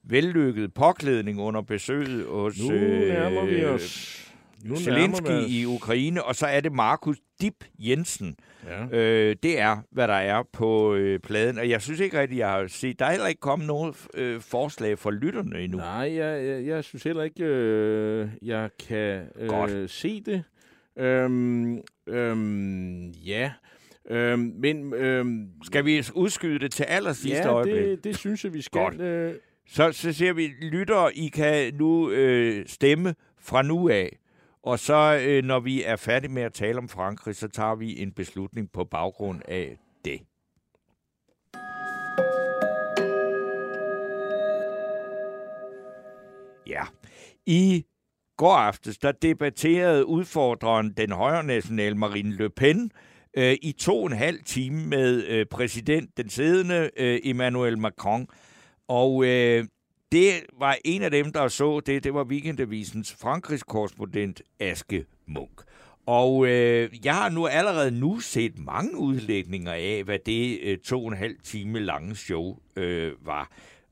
[SPEAKER 4] vellykkede påklædning under besøget hos
[SPEAKER 3] nu nærmer vi os. Nu nærmer vi
[SPEAKER 4] Zelensky
[SPEAKER 3] os.
[SPEAKER 4] i Ukraine, og så er det Markus Dip Jensen.
[SPEAKER 3] Ja.
[SPEAKER 4] Øh, det er, hvad der er på øh, pladen, og jeg synes ikke rigtigt, jeg har set... Der er heller ikke kommet nogen øh, forslag fra lytterne endnu.
[SPEAKER 3] Nej, jeg, jeg, jeg synes heller ikke, øh, jeg kan øh,
[SPEAKER 4] Godt.
[SPEAKER 3] se det. Øhm, øhm, ja, øhm, men øhm,
[SPEAKER 4] Skal vi udskyde det til allersidste
[SPEAKER 3] ja,
[SPEAKER 4] øjeblik?
[SPEAKER 3] det, det synes jeg, vi skal.
[SPEAKER 4] Godt.
[SPEAKER 3] Øh,
[SPEAKER 4] Så, så ser vi, lyttere, I kan nu øh, stemme fra nu af. Og så, øh, når vi er færdige med at tale om Frankrig, så tager vi en beslutning på baggrund af det. Ja. I går aftes, der debatterede udfordreren den højre nationale Marine Le Pen øh, i to og en halv time med øh, præsident, den siddende øh, Emmanuel Macron. Og øh, det var en af dem, der så det. Det var Weekendavisens Frankrigs korrespondent Aske Munk. Og øh, jeg har nu allerede nu set mange udlægninger af, hvad det øh, to og en halv time lange show øh, var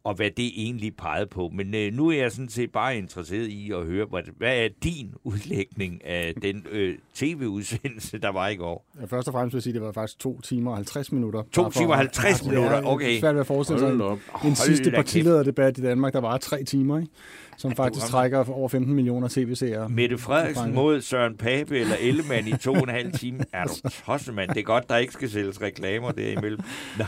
[SPEAKER 4] og hvad det egentlig pegede på. Men øh, nu er jeg sådan set bare interesseret i at høre, hvad, hvad er din udlægning af *laughs* den øh, tv-udsendelse, der var i går?
[SPEAKER 9] Ja, først og fremmest vil jeg sige, at det var faktisk 2 timer og 50 minutter.
[SPEAKER 4] To
[SPEAKER 9] Bare for-
[SPEAKER 4] timer og 50
[SPEAKER 9] Ja,
[SPEAKER 4] minutter,
[SPEAKER 9] det er
[SPEAKER 4] okay.
[SPEAKER 9] svært ved at forestille sig en, en sidste partilederdebat i Danmark, der var tre timer, ikke? som faktisk trækker over 15 millioner tv-seere.
[SPEAKER 4] Mette Frederiksen mod Søren Pape eller *laughs* Ellemann i to og en halv time. Er du tosset, mand? Det er godt, der ikke skal sælges reklamer derimellem. *laughs* Nå.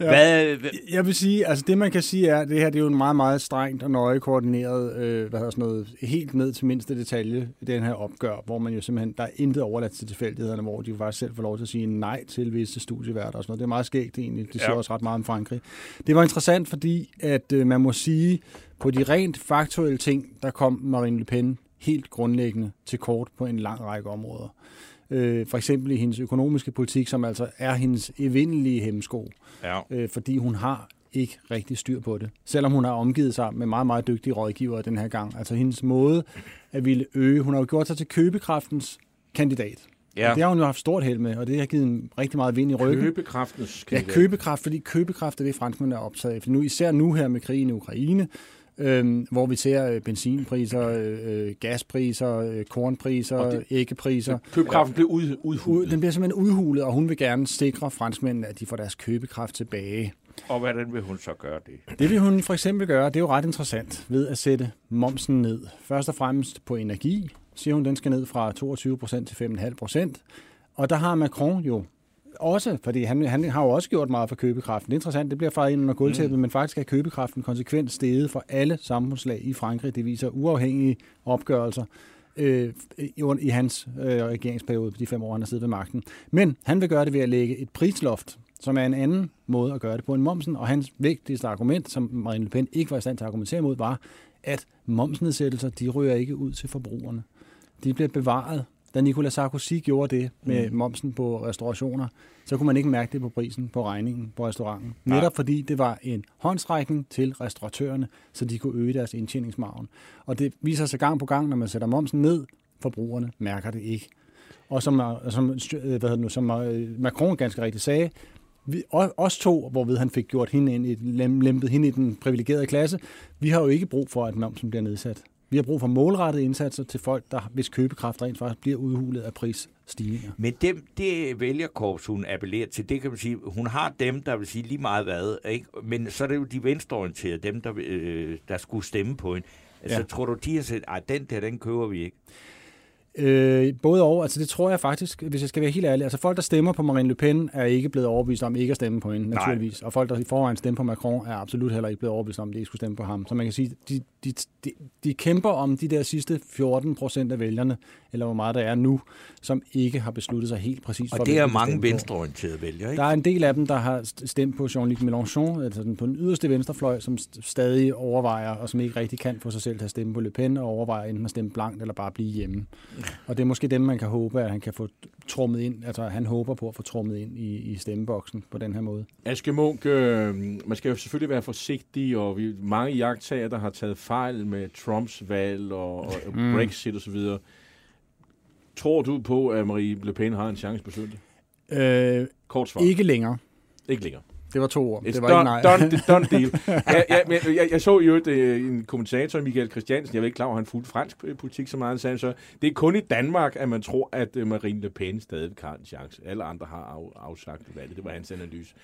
[SPEAKER 9] Ja.
[SPEAKER 4] Hvad, hvad,
[SPEAKER 9] Jeg vil sige, altså det man kan sige er, at det her det er jo en meget, meget strengt og nøje koordineret, øh, hvad hedder sådan noget, helt ned til mindste detalje, den her opgør, hvor man jo simpelthen, der er intet overladt til tilfældighederne, hvor de jo faktisk selv får lov til at sige nej til visse studieværter og sådan noget. Det er meget skægt egentlig, det siger
[SPEAKER 4] Ja.
[SPEAKER 9] også ret meget om Frankrig. Det var interessant, fordi at øh, man må sige, på de rent faktuelle ting, der kom Marine Le Pen helt grundlæggende til kort på en lang række områder. Øh, for eksempel i hendes økonomiske politik, som altså er hendes evindelige hemmesko
[SPEAKER 4] ja.
[SPEAKER 9] øh, fordi hun har ikke rigtig styr på det. Selvom hun har omgivet sig med meget, meget dygtige rådgivere den her gang. Altså hendes måde at ville øge. Hun har jo gjort sig til købekraftens kandidat.
[SPEAKER 4] Ja.
[SPEAKER 9] Og det har hun jo haft stort held med, og det har givet en rigtig meget vind i ryggen.
[SPEAKER 3] Købekraftens
[SPEAKER 9] Ja, købekraft, fordi købekraft er det, franskmændene er optaget af. For nu, især nu her med krigen i Ukraine, øhm, hvor vi ser øh, benzinpriser, øh, øh, gaspriser, øh, kornpriser,
[SPEAKER 3] Og det-
[SPEAKER 9] æggepriser.
[SPEAKER 3] Købekraften blev ud,
[SPEAKER 9] Ud,
[SPEAKER 3] udhulet.
[SPEAKER 9] den bliver simpelthen udhulet, og hun vil gerne sikre franskmændene, at de får deres købekraft tilbage.
[SPEAKER 4] Og hvordan vil hun så gøre det?
[SPEAKER 9] Det vil hun for eksempel gøre, det er jo ret interessant, ved at sætte momsen ned. Først og fremmest på energi, siger hun, den skal ned fra 22% til 5,5%. Og der har Macron jo også, fordi han, han har jo også gjort meget for købekraften. Det er interessant, det bliver fejret ind under gulvtæppet, mm. men faktisk er købekraften konsekvent steget for alle samfundslag i Frankrig. Det viser uafhængige opgørelser øh, i, i hans øh, regeringsperiode på de fem år, han har siddet ved magten. Men han vil gøre det ved at lægge et prisloft, som er en anden måde at gøre det på en momsen, og hans vigtigste argument, som Marine Le Pen ikke var i stand til at argumentere imod, var, at momsnedsættelser, de rører ikke ud til forbrugerne. De bliver bevaret. Da Nicolas Sarkozy gjorde det med mm. momsen på restaurationer, så kunne man ikke mærke det på prisen på regningen på restauranten. Netop fordi det var en håndsrækning til restauratørerne, så de kunne øge deres indtjeningsmargen. Og det viser sig gang på gang, når man sætter momsen ned, forbrugerne mærker det ikke. Og som, som, øh, hvad hedder nu, som øh, Macron ganske rigtigt sagde, vi, os to, hvorved han fik gjort hende ind i, lem- lempet hende i den privilegerede klasse, vi har jo ikke brug for, at momsen bliver nedsat. Vi har brug for målrettede indsatser til folk, der hvis købekraft rent faktisk bliver udhulet af prisstigninger.
[SPEAKER 4] Men dem, det vælgerkorps, hun appellerer til, det kan man sige, hun har dem, der vil sige lige meget hvad, ikke? men så er det jo de venstreorienterede, dem, der, øh, der skulle stemme på hende. Altså,
[SPEAKER 9] Ja.
[SPEAKER 4] tror du, de har set, ej, den der, den køber vi ikke?
[SPEAKER 9] Øh, både og, altså det tror jeg faktisk, hvis jeg skal være helt ærlig, altså folk, der stemmer på Marine Le Pen, er ikke blevet overbevist om ikke at stemme på hende, naturligvis. Og folk, der i forvejen stemmer på Macron, er absolut heller ikke blevet overbevist om, at de ikke skulle stemme på ham. Så man kan sige, de, de, de, de kæmper om de der sidste 14 procent af vælgerne, eller hvor meget der er nu, som ikke har besluttet sig helt præcis for,
[SPEAKER 4] Og det er mange venstreorienterede vælgere, ikke?
[SPEAKER 9] Der er en del af dem, der har st- stemt på Jean-Luc Mélenchon, altså den på den yderste venstrefløj, som st- stadig overvejer, og som ikke rigtig kan få sig selv til at stemme på Le Pen, og overvejer enten at stemme blankt eller bare blive hjemme. Og det er måske dem, man kan håbe, at han kan få trummet ind, altså han håber på at få trummet ind i, i stemmeboksen på den her måde.
[SPEAKER 3] Aske Munk, øh, man skal jo selvfølgelig være forsigtig, og vi mange jagttager, der har taget fejl med Trumps valg og, og
[SPEAKER 9] Mm.
[SPEAKER 3] Brexit osv. Tror du på, at Marie Le Pen har en chance på søndag?
[SPEAKER 9] Øh,
[SPEAKER 3] Kort svar.
[SPEAKER 9] ikke længere.
[SPEAKER 3] Ikke længere.
[SPEAKER 9] Det var to ord.
[SPEAKER 3] It's
[SPEAKER 9] det var
[SPEAKER 3] done,
[SPEAKER 9] ikke nej.
[SPEAKER 3] done, done *laughs* deal. ja, ja, men jeg, jeg så jo et, øh, en kommentator, Michael Christiansen, jeg ved ikke klar, at han fulgte fransk øh, politik så meget, han sagde så, det er kun i Danmark, at man tror, at øh, Marine Le Pen stadig har en chance. Alle andre har af, afsagt valget. Det var hans analyse.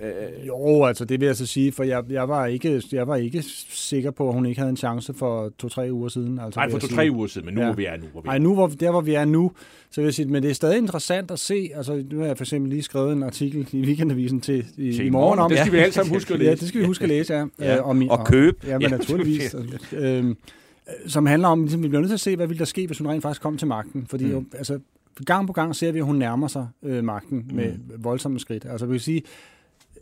[SPEAKER 3] Øh,
[SPEAKER 9] Jo, altså det vil jeg så sige, for jeg, jeg, var ikke, jeg var ikke sikker på, at hun ikke havde en chance for to-tre uger siden. Altså,
[SPEAKER 3] nej, for
[SPEAKER 9] jeg
[SPEAKER 3] to-tre uger siden, men nu
[SPEAKER 9] Ja.
[SPEAKER 3] hvor vi er nu. Hvor vi er.
[SPEAKER 9] Nej, nu hvor, der hvor vi er nu, så vil jeg sige, men det er stadig interessant at se, altså nu har jeg for eksempel lige skrevet en artikel i Weekendavisen til i,
[SPEAKER 4] Til
[SPEAKER 9] morgen om.
[SPEAKER 3] Det skal vi alle sammen huske at læse.
[SPEAKER 9] Ja, det skal vi huske at læse, ja.
[SPEAKER 4] Ja,
[SPEAKER 9] Øh, om i-
[SPEAKER 4] og købe.
[SPEAKER 9] Ja, men
[SPEAKER 4] Ja.
[SPEAKER 9] naturligvis. øhm, som handler om, ligesom, vi bliver nødt til at se, hvad ville der ske, hvis hun rent faktisk kom til magten. Fordi
[SPEAKER 4] Mm.
[SPEAKER 9] jo, altså, gang på gang ser vi, at hun nærmer sig øh, magten med
[SPEAKER 4] Mm.
[SPEAKER 9] voldsomme skridt. Altså, vi kan sige,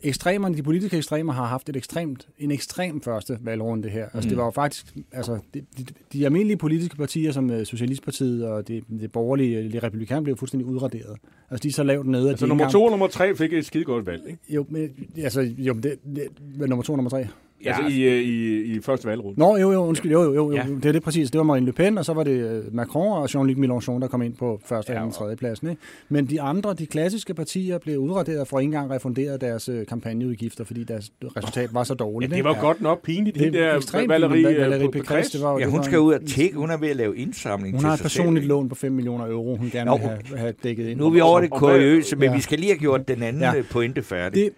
[SPEAKER 9] ekstremerne, de politiske ekstremer har haft et ekstremt, en ekstrem første valgrunde her. Altså,
[SPEAKER 4] Mm.
[SPEAKER 9] det var jo faktisk, altså, de, de, de almindelige politiske partier, som øh, Socialistpartiet og det, det borgerlige, det republikanerne, blev fuldstændig udraderet. Altså, de er så lavt nede, at
[SPEAKER 3] Altså
[SPEAKER 9] de
[SPEAKER 3] nummer
[SPEAKER 9] ikke
[SPEAKER 3] to og nummer tre fik et skide godt valg, ikke?
[SPEAKER 9] jo, men, altså, jo, det, det, nummer to og nummer tre.
[SPEAKER 3] Ja. Altså i, øh, i, i første valgrunde.
[SPEAKER 9] Nå, jo, jo, undskyld, jo, jo, jo,
[SPEAKER 4] Ja.
[SPEAKER 9] ja. det er det præcis. Det var Marine Le Pen, og så var det øh, Macron og Jean-Luc Mélenchon, der kom ind på første, anden og tredje pladsen. Ikke? Men de andre, de klassiske partier, blev udraderet for ikke engang refunderet deres øh, kampagneudgifter, fordi deres resultat var så
[SPEAKER 3] Ja,
[SPEAKER 9] dårligt.
[SPEAKER 3] det
[SPEAKER 9] ikke?
[SPEAKER 3] var godt nok pinligt,
[SPEAKER 9] Det
[SPEAKER 3] det
[SPEAKER 9] er
[SPEAKER 3] der Valerie,
[SPEAKER 9] Valerie det var jo-
[SPEAKER 4] Ja,
[SPEAKER 9] det
[SPEAKER 4] hun
[SPEAKER 9] var
[SPEAKER 4] skal ud og tække. Hun er ved at lave indsamling
[SPEAKER 9] Hun
[SPEAKER 4] til
[SPEAKER 9] har et personligt lån på 5 millioner euro, hun gerne
[SPEAKER 4] Nå,
[SPEAKER 9] vil have, have dækket ind.
[SPEAKER 4] Nu er vi over det kuriøse, men
[SPEAKER 9] Ja.
[SPEAKER 4] vi skal lige have gjort den anden
[SPEAKER 9] Ja.
[SPEAKER 4] ja. pointe færdig.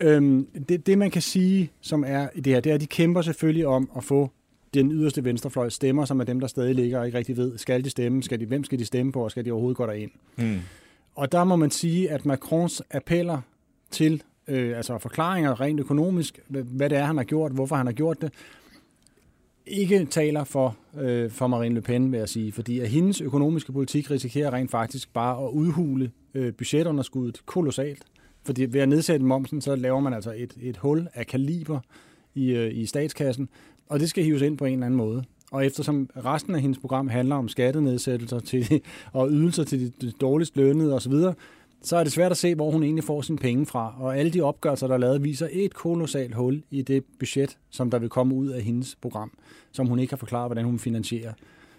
[SPEAKER 9] Det, øhm, det, det, man kan sige, som er i det her, det er, at de kæmper selvfølgelig om at få den yderste venstrefløj stemmer, som er dem, der stadig ligger og ikke rigtig ved, skal de stemme, skal de, hvem skal de stemme på, og skal de overhovedet gå derind.
[SPEAKER 4] Mm.
[SPEAKER 9] Og der må man sige, at Macrons appeller til, øh, altså forklaringer rent økonomisk, hvad det er, han har gjort, hvorfor han har gjort det, ikke taler for, øh, for Marine Le Pen, vil jeg sige, fordi at hendes økonomiske politik risikerer rent faktisk bare at udhule øh, budgetunderskuddet kolossalt. Fordi ved at nedsætte momsen, så laver man altså et, et hul af kaliber i, øh, i statskassen, og det skal hives ind på en eller anden måde. Og eftersom resten af hendes program handler om skattenedsættelser til, *laughs* og ydelser til de dårligst lønnede osv., så er det svært at se, hvor hun egentlig får sine penge fra. Og alle de opgørelser, der er lavet, viser et kolossalt hul i det budget, som der vil komme ud af hendes program, som hun ikke kan forklare, hvordan hun finansierer.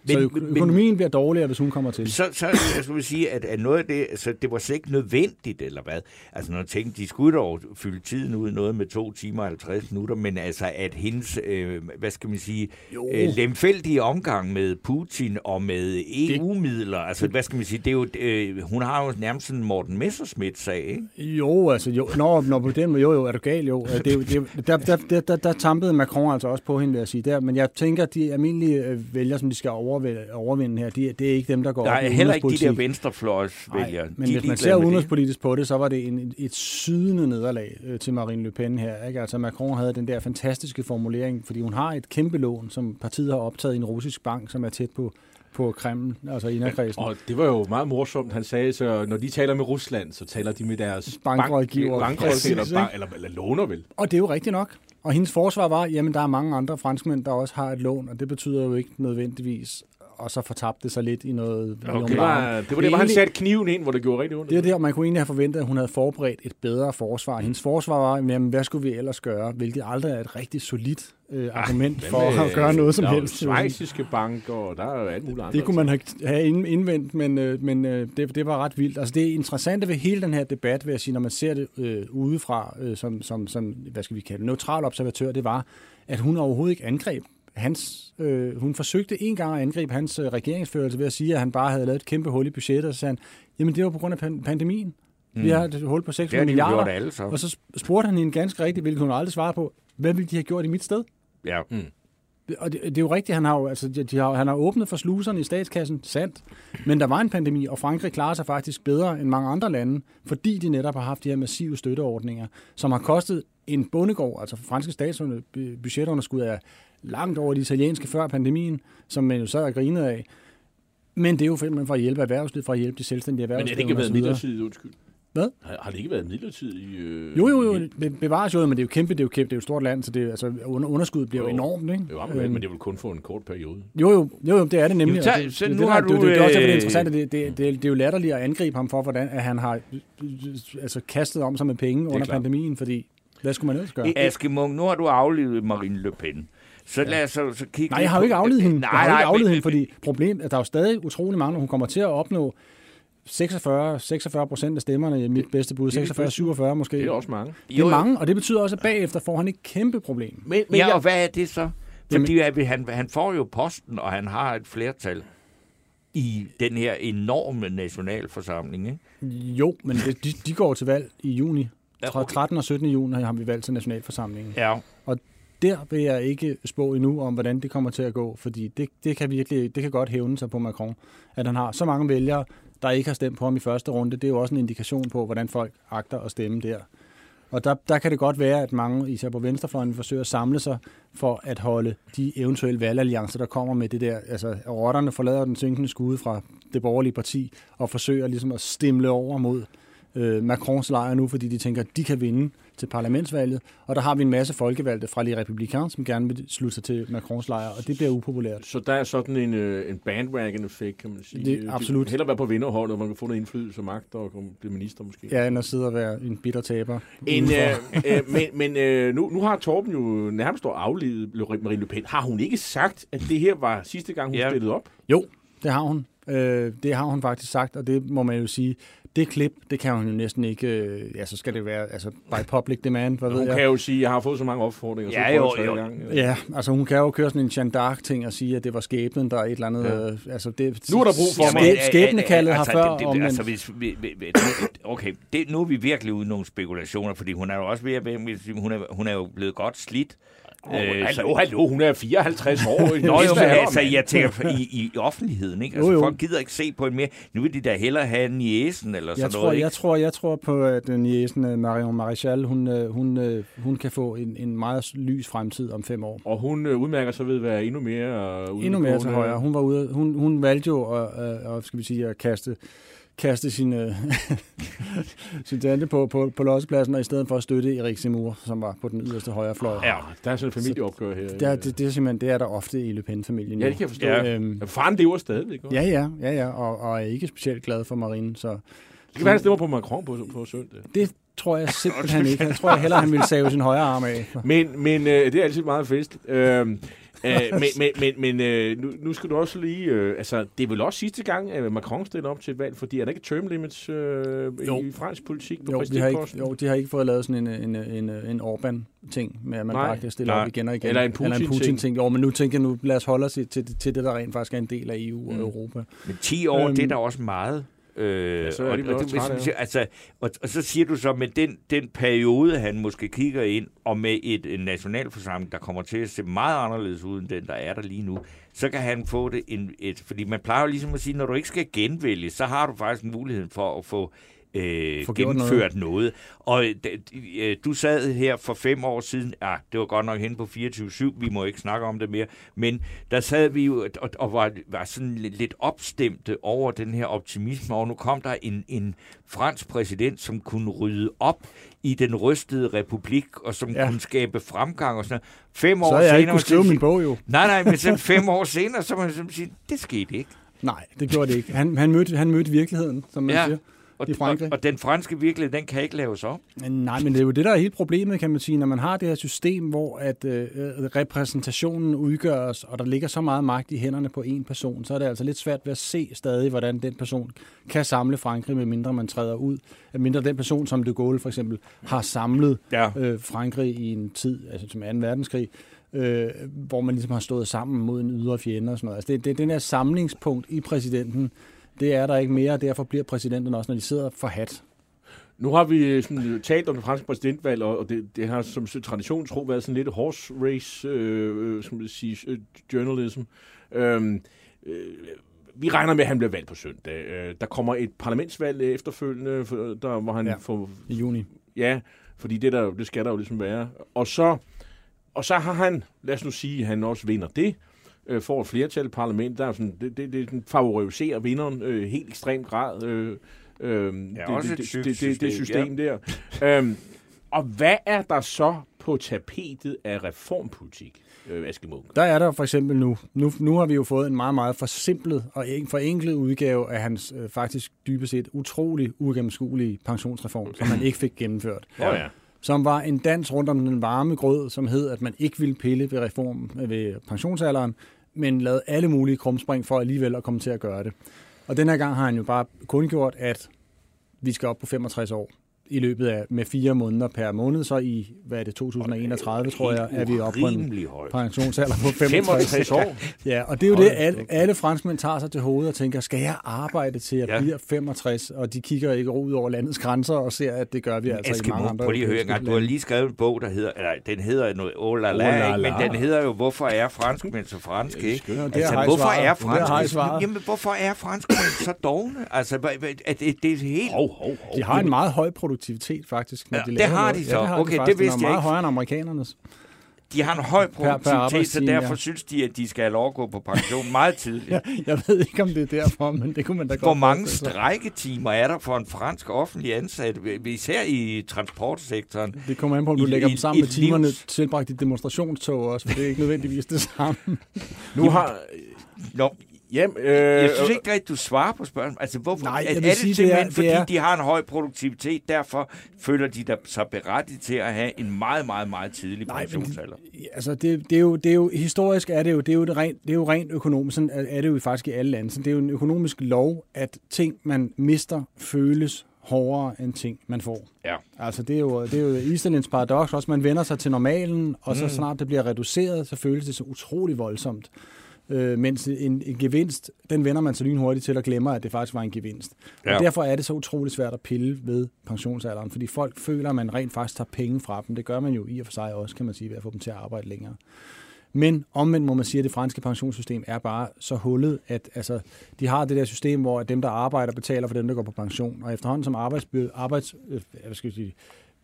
[SPEAKER 9] Men, så
[SPEAKER 4] Men-
[SPEAKER 9] ø-
[SPEAKER 4] men-
[SPEAKER 9] økonomien bliver dårligere, hvis hun kommer til.
[SPEAKER 4] Så, så jeg skulle sige, at, at noget af det, altså, det var slet ikke nødvendigt, eller hvad? Altså, når jeg tænkte, de skulle dog fylde tiden ud noget med to timer og 50 minutter, men altså, at hendes, øh, hvad skal man sige, øh, lemfældige omgang med Putin og med EU-midler, altså, hvad skal man sige, det er jo, øh, hun har jo nærmest en Morten Messerschmidt-sag, ikke?
[SPEAKER 9] Jo, altså, jo, når, når på den måde, jo, jo, er du gal, jo. Det, jo- det, er jo- der, der, der, der, der tampede Macron altså også på hende, vil jeg sige. Der, men jeg tænker, at de almindelige øh, vælgere, som de skal overvinde, overvinde her, de, det er ikke dem, der går
[SPEAKER 4] Der
[SPEAKER 9] op i
[SPEAKER 4] er heller ikke de der venstrefløjsvælgere.
[SPEAKER 9] Nej, men
[SPEAKER 4] De
[SPEAKER 9] hvis man ser
[SPEAKER 4] med det.
[SPEAKER 9] udenrigspolitisk på det, så var det en, et sydende nederlag øh, til Marine Le Pen her. Ikke? Altså Macron havde den der fantastiske formulering, fordi hun har et kæmpe lån, som partiet har optaget i en russisk bank, som er tæt på, på Kreml, altså inderkredsen.
[SPEAKER 3] Og det var jo meget morsomt. Han sagde, så når de taler med Rusland, så taler de med deres
[SPEAKER 9] Bankrådgiver.
[SPEAKER 3] Bank, eller, bank, eller, eller låner vel.
[SPEAKER 9] Og det er jo rigtigt nok. Og hendes forsvar var, jamen der er mange andre franskmænd, der også har et lån, og det betyder jo ikke nødvendigvis, og så fortabte det sig lidt i noget... nogle
[SPEAKER 3] Det var, det var det, hvor han satte kniven ind, hvor det gjorde rigtig ondt.
[SPEAKER 9] Det er der, man kunne egentlig have forventet, at hun havde forberedt et bedre forsvar. Hendes forsvar var, jamen, hvad skulle vi ellers gøre? Hvilket aldrig er et rigtig solidt øh, argument
[SPEAKER 3] Hvad
[SPEAKER 9] for
[SPEAKER 3] med-
[SPEAKER 9] at gøre noget som
[SPEAKER 3] der er jo
[SPEAKER 9] helst.
[SPEAKER 3] Schweiziske banker, og der er jo alt muligt andet.
[SPEAKER 9] Det kunne man have- have ind- indvendt, men, øh, men øh, det, det var ret vildt. Altså det interessante ved hele den her debat, vil jeg sige, når man ser det øh, udefra øh, som, som, som, hvad skal vi kalde det, neutral observatør, det var, at hun overhovedet ikke angreb hans, øh, hun forsøgte en gang at angribe hans øh, regeringsførelse ved at sige, at han bare havde lavet et kæmpe hul i budgettet, og så sagde han, jamen det var på grund af pan- pandemien. Vi har et hul på 600
[SPEAKER 4] Det har de jo
[SPEAKER 9] milliarder.
[SPEAKER 4] gjort alle sammen.
[SPEAKER 9] Og så spurgte han hende ganske rigtigt, hvilket hun aldrig svarede på, hvad ville de have gjort i mit sted?
[SPEAKER 4] Ja.
[SPEAKER 9] Og det, det er jo rigtigt, han har, jo, altså, de, de har, han har åbnet for sluserne i statskassen, sandt. Men der var en pandemi, og Frankrig klarer sig faktisk bedre end mange andre lande, fordi de netop har haft de her massive støtteordninger, som har kostet en bondegård, altså franske statsbudgetunderskud er langt over de italienske før pandemien, som man jo sad og grinede af. Men det er jo simpelthen for at hjælpe erhvervslivet, for at hjælpe de selvstændige
[SPEAKER 3] Men er det ikke været midlertidigt, undskyld?
[SPEAKER 9] Hvad?
[SPEAKER 3] Har, har det ikke været midlertidigt? Øh,
[SPEAKER 9] Jo, jo, jo, det bevares jo, men det er jo kæmpe, det er jo kæmpe, det er jo et stort land, så det altså, under, underskuddet bliver jo,
[SPEAKER 3] Jo.
[SPEAKER 9] enormt, ikke?
[SPEAKER 3] Jo, men, men det vel kun for en kort periode.
[SPEAKER 9] Jo, jo, jo, jo det er det nemlig.
[SPEAKER 4] Jo, så-
[SPEAKER 9] og det,
[SPEAKER 4] så
[SPEAKER 9] det,
[SPEAKER 4] nu
[SPEAKER 9] det,
[SPEAKER 4] har
[SPEAKER 9] det,
[SPEAKER 4] du,
[SPEAKER 9] det, det, er også derfor, det er
[SPEAKER 4] øh,
[SPEAKER 9] interessant, at det, det, det, det er jo latterligt at angribe ham for, hvordan at han har øh, altså, kastet om sig med penge under
[SPEAKER 3] klart.
[SPEAKER 9] pandemien, fordi hvad skulle man ellers gøre?
[SPEAKER 4] Aske Munk, nu har du aflevet Marine Le Pen. Så lad os så, så kigge
[SPEAKER 9] Nej, jeg har jo ikke afledt hende.
[SPEAKER 4] Nej,
[SPEAKER 9] jeg har jo ikke afledt
[SPEAKER 4] men-
[SPEAKER 9] hende, fordi problem, at der er jo stadig utrolig mange, hun kommer til at opnå 46, 46 procent af stemmerne i mit bedste bud. 46, 47 måske.
[SPEAKER 3] Det er også mange.
[SPEAKER 9] Det er mange, og det betyder også, at bagefter får han et kæmpe problem.
[SPEAKER 3] Men, men
[SPEAKER 4] Ja,
[SPEAKER 3] jeg,
[SPEAKER 4] og hvad er det så? Fordi at han, han får jo posten, og han har et flertal i den her enorme nationalforsamling. Ikke?
[SPEAKER 9] Jo, men det, de, de går til valg i juni. Fra
[SPEAKER 4] okay.
[SPEAKER 9] 13. og 17. juni har vi valgt til nationalforsamlingen.
[SPEAKER 4] Ja.
[SPEAKER 9] Der vil jeg ikke spå endnu om, hvordan det kommer til at gå, fordi det, det kan virkelig, det kan godt hævne sig på Macron, at han har så mange vælgere, der ikke har stemt på ham i første runde. Det er jo også en indikation på, hvordan folk agter at stemme der. Og der, der kan det godt være, at mange, især på venstrefløjen, forsøger at samle sig for at holde de eventuelle valgalliancer, der kommer med det der. Altså, rotterne forlader den synkende skude fra det borgerlige parti og forsøger ligesom at stimle over mod øh, Macrons lejr nu, fordi de tænker, at de kan vinde til parlamentsvalget. Og der har vi en masse folkevalgte fra de republikanere, som gerne vil slutte sig til Macrons lejr, og det bliver upopulært.
[SPEAKER 3] Så der er sådan en, øh, en bandwagon-effekt, kan man sige.
[SPEAKER 9] Det- absolut.
[SPEAKER 3] Du hellere være på vinderholdet, og man kan få noget indflydelse og magt og komme- blive minister måske.
[SPEAKER 9] Ja, end at sidde og være en bitter taber.
[SPEAKER 3] En, øh, øh, men men øh, nu, nu har Torben jo nærmest aflevet Marine Le Pen. Har hun ikke sagt, at det her var sidste gang, hun
[SPEAKER 4] Ja.
[SPEAKER 3] ja. stillede op?
[SPEAKER 9] Jo, det har hun. Øh, det har hun faktisk sagt, og det må man jo sige, det klip, det kan hun jo næsten ikke, øh, ja, så skal det være altså, by public demand, hvad ved
[SPEAKER 3] Hun
[SPEAKER 9] jeg.
[SPEAKER 3] kan jo sige, at jeg har fået så mange opfordringer. så
[SPEAKER 4] Ja,
[SPEAKER 3] prøver
[SPEAKER 4] jo, jo.
[SPEAKER 3] Gang.
[SPEAKER 9] Ja, altså hun kan jo køre sådan en Jeanne d'Arc-ting og sige, at det var skæbnen, der er et eller andet...
[SPEAKER 3] Ja.
[SPEAKER 9] Øh, altså det,
[SPEAKER 3] Nu er der brug for
[SPEAKER 9] skæb-
[SPEAKER 3] mig.
[SPEAKER 9] Skæbnekaldet har
[SPEAKER 4] altså,
[SPEAKER 9] før
[SPEAKER 4] det, det,
[SPEAKER 9] omvendt.
[SPEAKER 4] altså, hvis, vi, vi, vi, okay, det, nu er vi virkelig ude nogle spekulationer, fordi hun er jo også ved at hun er, hun er jo blevet godt slidt.
[SPEAKER 3] Oh,
[SPEAKER 4] Øh, så-
[SPEAKER 3] hallo, hallo, hun er 54 år.
[SPEAKER 4] Nå *laughs* jo, men altså, jeg tænker i, i offentligheden, ikke? Altså,
[SPEAKER 9] Jo, jo.
[SPEAKER 4] folk gider ikke se på en mere. Nu vil de da hellere have en jæsen eller
[SPEAKER 9] jeg
[SPEAKER 4] sådan
[SPEAKER 9] tror,
[SPEAKER 4] noget, ikke?
[SPEAKER 9] jeg, tror, jeg tror på, at den jæsen øh, Marion Marichal, hun, øh, hun, hun kan få en, en meget lys fremtid om fem år.
[SPEAKER 3] Og hun udmærker sig ved at være endnu mere... Øh,
[SPEAKER 9] Endnu mere til højre. Hun, var ude, hun, hun valgte jo at, at, skal vi sige, at kaste, kaste sin, øh, *laughs* sin tante på, på, på lossepladsen, og i stedet for at støtte Erik Zemmour, som var på den yderste højre fløj.
[SPEAKER 3] Ja, der er sådan en familieopgør her.
[SPEAKER 9] Det er, det, det, er simpelthen, det er der ofte i Le Pen-familien.
[SPEAKER 3] Ja, det kan jeg forstå.
[SPEAKER 4] Ja.
[SPEAKER 9] Øhm,
[SPEAKER 3] Ja, faren lever stadigvæk.
[SPEAKER 9] ja, ja, ja, ja, og, og er ikke specielt glad for Marine, så
[SPEAKER 3] Det kan være, han stemmer på Macron på, på søndag.
[SPEAKER 9] det tror jeg simpelthen *laughs* ikke. Jeg tror jeg hellere, han ville save sin højre arm af.
[SPEAKER 3] Men, men øh, det er altid meget fest. Øh, øh, men men, men, men øh, nu, nu skal du også lige... Øh, altså, det er vel også sidste gang, at Macron stiller op til et valg, fordi er der ikke term limits øh,
[SPEAKER 9] Jo.
[SPEAKER 3] i fransk politik på
[SPEAKER 9] Jo de, har ikke,
[SPEAKER 3] præsidentposten?
[SPEAKER 9] jo, de har ikke fået lavet sådan en, en, en, en Orbán-ting, med at man
[SPEAKER 3] Nej.
[SPEAKER 9] bare kan stille
[SPEAKER 4] Nej.
[SPEAKER 9] op igen og igen.
[SPEAKER 3] Eller en
[SPEAKER 9] Eller en
[SPEAKER 3] Putin-ting.
[SPEAKER 9] Putin-ting. Jo, men nu tænker jeg nu, lad os holde os til, til, til det, der rent faktisk er en del af EU og
[SPEAKER 3] Mm.
[SPEAKER 9] Europa.
[SPEAKER 4] Men 10 år,
[SPEAKER 9] Øhm,
[SPEAKER 4] det er da også meget. Øh,
[SPEAKER 3] Ja, så er de vel
[SPEAKER 4] og,
[SPEAKER 3] også
[SPEAKER 4] og,
[SPEAKER 3] trætte,
[SPEAKER 4] og, altså, og, og så siger du så, med den, den periode, han måske kigger ind, og med et, en nationalforsamling, der kommer til at se meget anderledes ud, end den, der er der lige nu, så kan han få det en, et... Fordi man plejer jo ligesom at sige, når du ikke skal genvælge, så har du faktisk muligheden for at få øh, gennemført noget. noget. Og øh, øh, du sad her for fem år siden, ja, det var godt nok hen på 24-7, vi må ikke snakke om det mere, men der sad vi jo og, og var, var sådan lidt, opstemte over den her optimisme, og nu kom der en, en fransk præsident, som kunne rydde op i den rystede republik, og som
[SPEAKER 9] Ja.
[SPEAKER 4] kunne skabe fremgang og sådan noget. Fem år
[SPEAKER 9] Så jeg
[SPEAKER 4] senere...
[SPEAKER 9] ikke kunne skrive min bog jo.
[SPEAKER 4] Nej, nej, men så *laughs* fem år senere, så må man sige, det skete ikke.
[SPEAKER 9] Nej, det gjorde det ikke. Han, han, mødte, han mødte virkeligheden, som man
[SPEAKER 4] Ja.
[SPEAKER 9] siger.
[SPEAKER 4] Og,
[SPEAKER 9] I Frankrig.
[SPEAKER 4] og, og den franske virkelighed, den kan ikke laves op.
[SPEAKER 9] Nej, men det er jo det, der er helt problemet, kan man sige, når man har det her system, hvor at øh, repræsentationen udgøres, og der ligger så meget magt i hænderne på en person, så er det altså lidt svært ved at se stadig, hvordan den person kan samle Frankrig, medmindre man træder ud. Mindre den person, som de Gaulle for eksempel, har samlet
[SPEAKER 4] Ja.
[SPEAKER 9] øh, Frankrig i en tid, altså som 2. verdenskrig, øh, hvor man ligesom har stået sammen mod en ydre fjende og sådan noget. Altså det, det, den her samlingspunkt i præsidenten, det er der ikke mere, og derfor bliver præsidenten også, når de sidder for hat.
[SPEAKER 3] Nu har vi øh, sådan, talt om det franske præsidentvalg, og det, det har som tradition tro været sådan lidt horse race, øh, øh, som man siger, øh, journalism. Øhm, øh, vi regner med, at han bliver valgt på søndag. Øh, der kommer et parlamentsvalg efterfølgende, for, der, hvor han
[SPEAKER 9] Ja.
[SPEAKER 3] får...
[SPEAKER 9] I juni.
[SPEAKER 3] Ja, fordi det, der, det skal der jo ligesom være. Og så, og så har han, lad os nu sige, at han også vinder det, øh, får et flertal i parlamentet, der er sådan, det, det, det favoriserer vinderen øh, helt ekstrem grad. Øh, øh,
[SPEAKER 4] Ja,
[SPEAKER 3] det,
[SPEAKER 4] også
[SPEAKER 3] det,
[SPEAKER 4] et
[SPEAKER 3] det, det, det, det
[SPEAKER 4] system,
[SPEAKER 3] system der. øhm, og hvad er der så på tapetet af reformpolitik, øh, Aske Munk?
[SPEAKER 9] Der er der for eksempel nu, nu, nu har vi jo fået en meget, meget forsimplet og en forenklet udgave af hans øh, faktisk dybest set utrolig ugennemskuelige pensionsreform, som man ikke fik gennemført.
[SPEAKER 3] Åh ja.
[SPEAKER 9] Som var en dans rundt om den varme grød, som hed, at man ikke ville pille ved reform øh, ved pensionsalderen, men lavede alle mulige krumspring for alligevel at komme til at gøre det. Og den her gang har han jo bare kun gjort, at vi skal op på 65 år i løbet af med fire måneder per måned, så i, hvad er det, 2031, tror jeg, er vi oppe på en pensionsalder på 65.
[SPEAKER 3] 65 år. *laughs*
[SPEAKER 9] Ja, og det er jo det, alle, alle franskmænd tager sig til hovedet og tænker, skal jeg arbejde til jeg
[SPEAKER 4] Ja.
[SPEAKER 9] bliver 65? Og de kigger ikke ud over landets grænser og ser, at det gør vi altså i
[SPEAKER 4] Eskimo,
[SPEAKER 9] mange andre
[SPEAKER 4] prøv lige at høre en
[SPEAKER 9] europæiske
[SPEAKER 4] gang. Du har lige skrevet en bog, der hedder, eller den hedder noget oh la
[SPEAKER 9] Oh
[SPEAKER 4] la,
[SPEAKER 9] la
[SPEAKER 4] ikke? men den hedder jo, hvorfor er franskmænd så franske, ikke? Altså,
[SPEAKER 9] I
[SPEAKER 4] hvorfor er
[SPEAKER 9] I
[SPEAKER 4] franskmænd, jamen, hvorfor er franskmænd så dogne? Altså, det, det er helt...
[SPEAKER 3] Hov, hov, hov.
[SPEAKER 9] De har en meget høj produktivitet, faktisk. Når
[SPEAKER 4] Ja,
[SPEAKER 9] de
[SPEAKER 4] det
[SPEAKER 9] laver
[SPEAKER 4] har
[SPEAKER 9] noget.
[SPEAKER 4] de så.
[SPEAKER 9] Ja, det har
[SPEAKER 4] Okay,
[SPEAKER 9] de
[SPEAKER 4] det
[SPEAKER 9] faktisk. Den
[SPEAKER 4] vidste
[SPEAKER 9] er
[SPEAKER 4] jeg
[SPEAKER 9] meget
[SPEAKER 4] ikke.
[SPEAKER 9] højere end amerikanernes.
[SPEAKER 4] de har en høj
[SPEAKER 9] per
[SPEAKER 4] produktivitet, så derfor
[SPEAKER 9] ja.
[SPEAKER 4] synes de, at de skal have lov at gå på pension meget tidligt. *laughs*
[SPEAKER 9] Ja, jeg ved ikke, om det er derfor, men det kunne man da godt
[SPEAKER 4] Hvor mange strækketimer er der for en fransk offentlig ansat, især i transportsektoren?
[SPEAKER 9] Det kommer an på, om du
[SPEAKER 4] I-
[SPEAKER 9] lægger dem sammen med timerne
[SPEAKER 4] livs-
[SPEAKER 9] tilbragt i demonstrationstog også, for det er ikke nødvendigvis det samme.
[SPEAKER 3] Nu har...
[SPEAKER 4] Nå,
[SPEAKER 3] Jamen, øh,
[SPEAKER 4] jeg synes ikke rigtigt, du svarer på spørgsmålet. Altså, hvorfor?
[SPEAKER 9] Nej,
[SPEAKER 4] er,
[SPEAKER 9] jeg
[SPEAKER 4] er det
[SPEAKER 9] sige, det
[SPEAKER 4] simpelthen,
[SPEAKER 9] er- det
[SPEAKER 4] fordi
[SPEAKER 9] er-
[SPEAKER 4] de har en høj produktivitet, derfor føler de der sig berettiget til at have en meget, meget, meget tidlig
[SPEAKER 9] Nej, men-
[SPEAKER 4] pensionsalder?
[SPEAKER 9] Altså, det, det, er jo, det er jo, historisk er det jo, det er jo, det rent, det er jo rent økonomisk, sådan er er det jo faktisk i alle lande. Så det er jo en økonomisk lov, at ting, man mister, føles hårdere end ting, man får.
[SPEAKER 4] Ja.
[SPEAKER 9] Altså, det er jo, det er jo Easterlins paradoks også. Man vender sig til normalen, og så
[SPEAKER 4] Mm.
[SPEAKER 9] snart det bliver reduceret, så føles det så utrolig voldsomt. Øh, mens en, en gevinst, den vender man så lynhurtigt til og glemmer, at det faktisk var en gevinst. Ja. Og derfor er det så utrolig svært at pille ved pensionsalderen, fordi folk føler, at man rent faktisk tager penge fra dem. Det gør man jo i og for sig også, kan man sige, ved at få dem til at arbejde længere. Men omvendt må man sige, at det franske pensionssystem er bare så hullet, at altså, de har det der system, hvor dem, der arbejder, betaler for dem, der går på pension. Og efterhånden som arbejds, arbejds, øh, hvad skal jeg sige,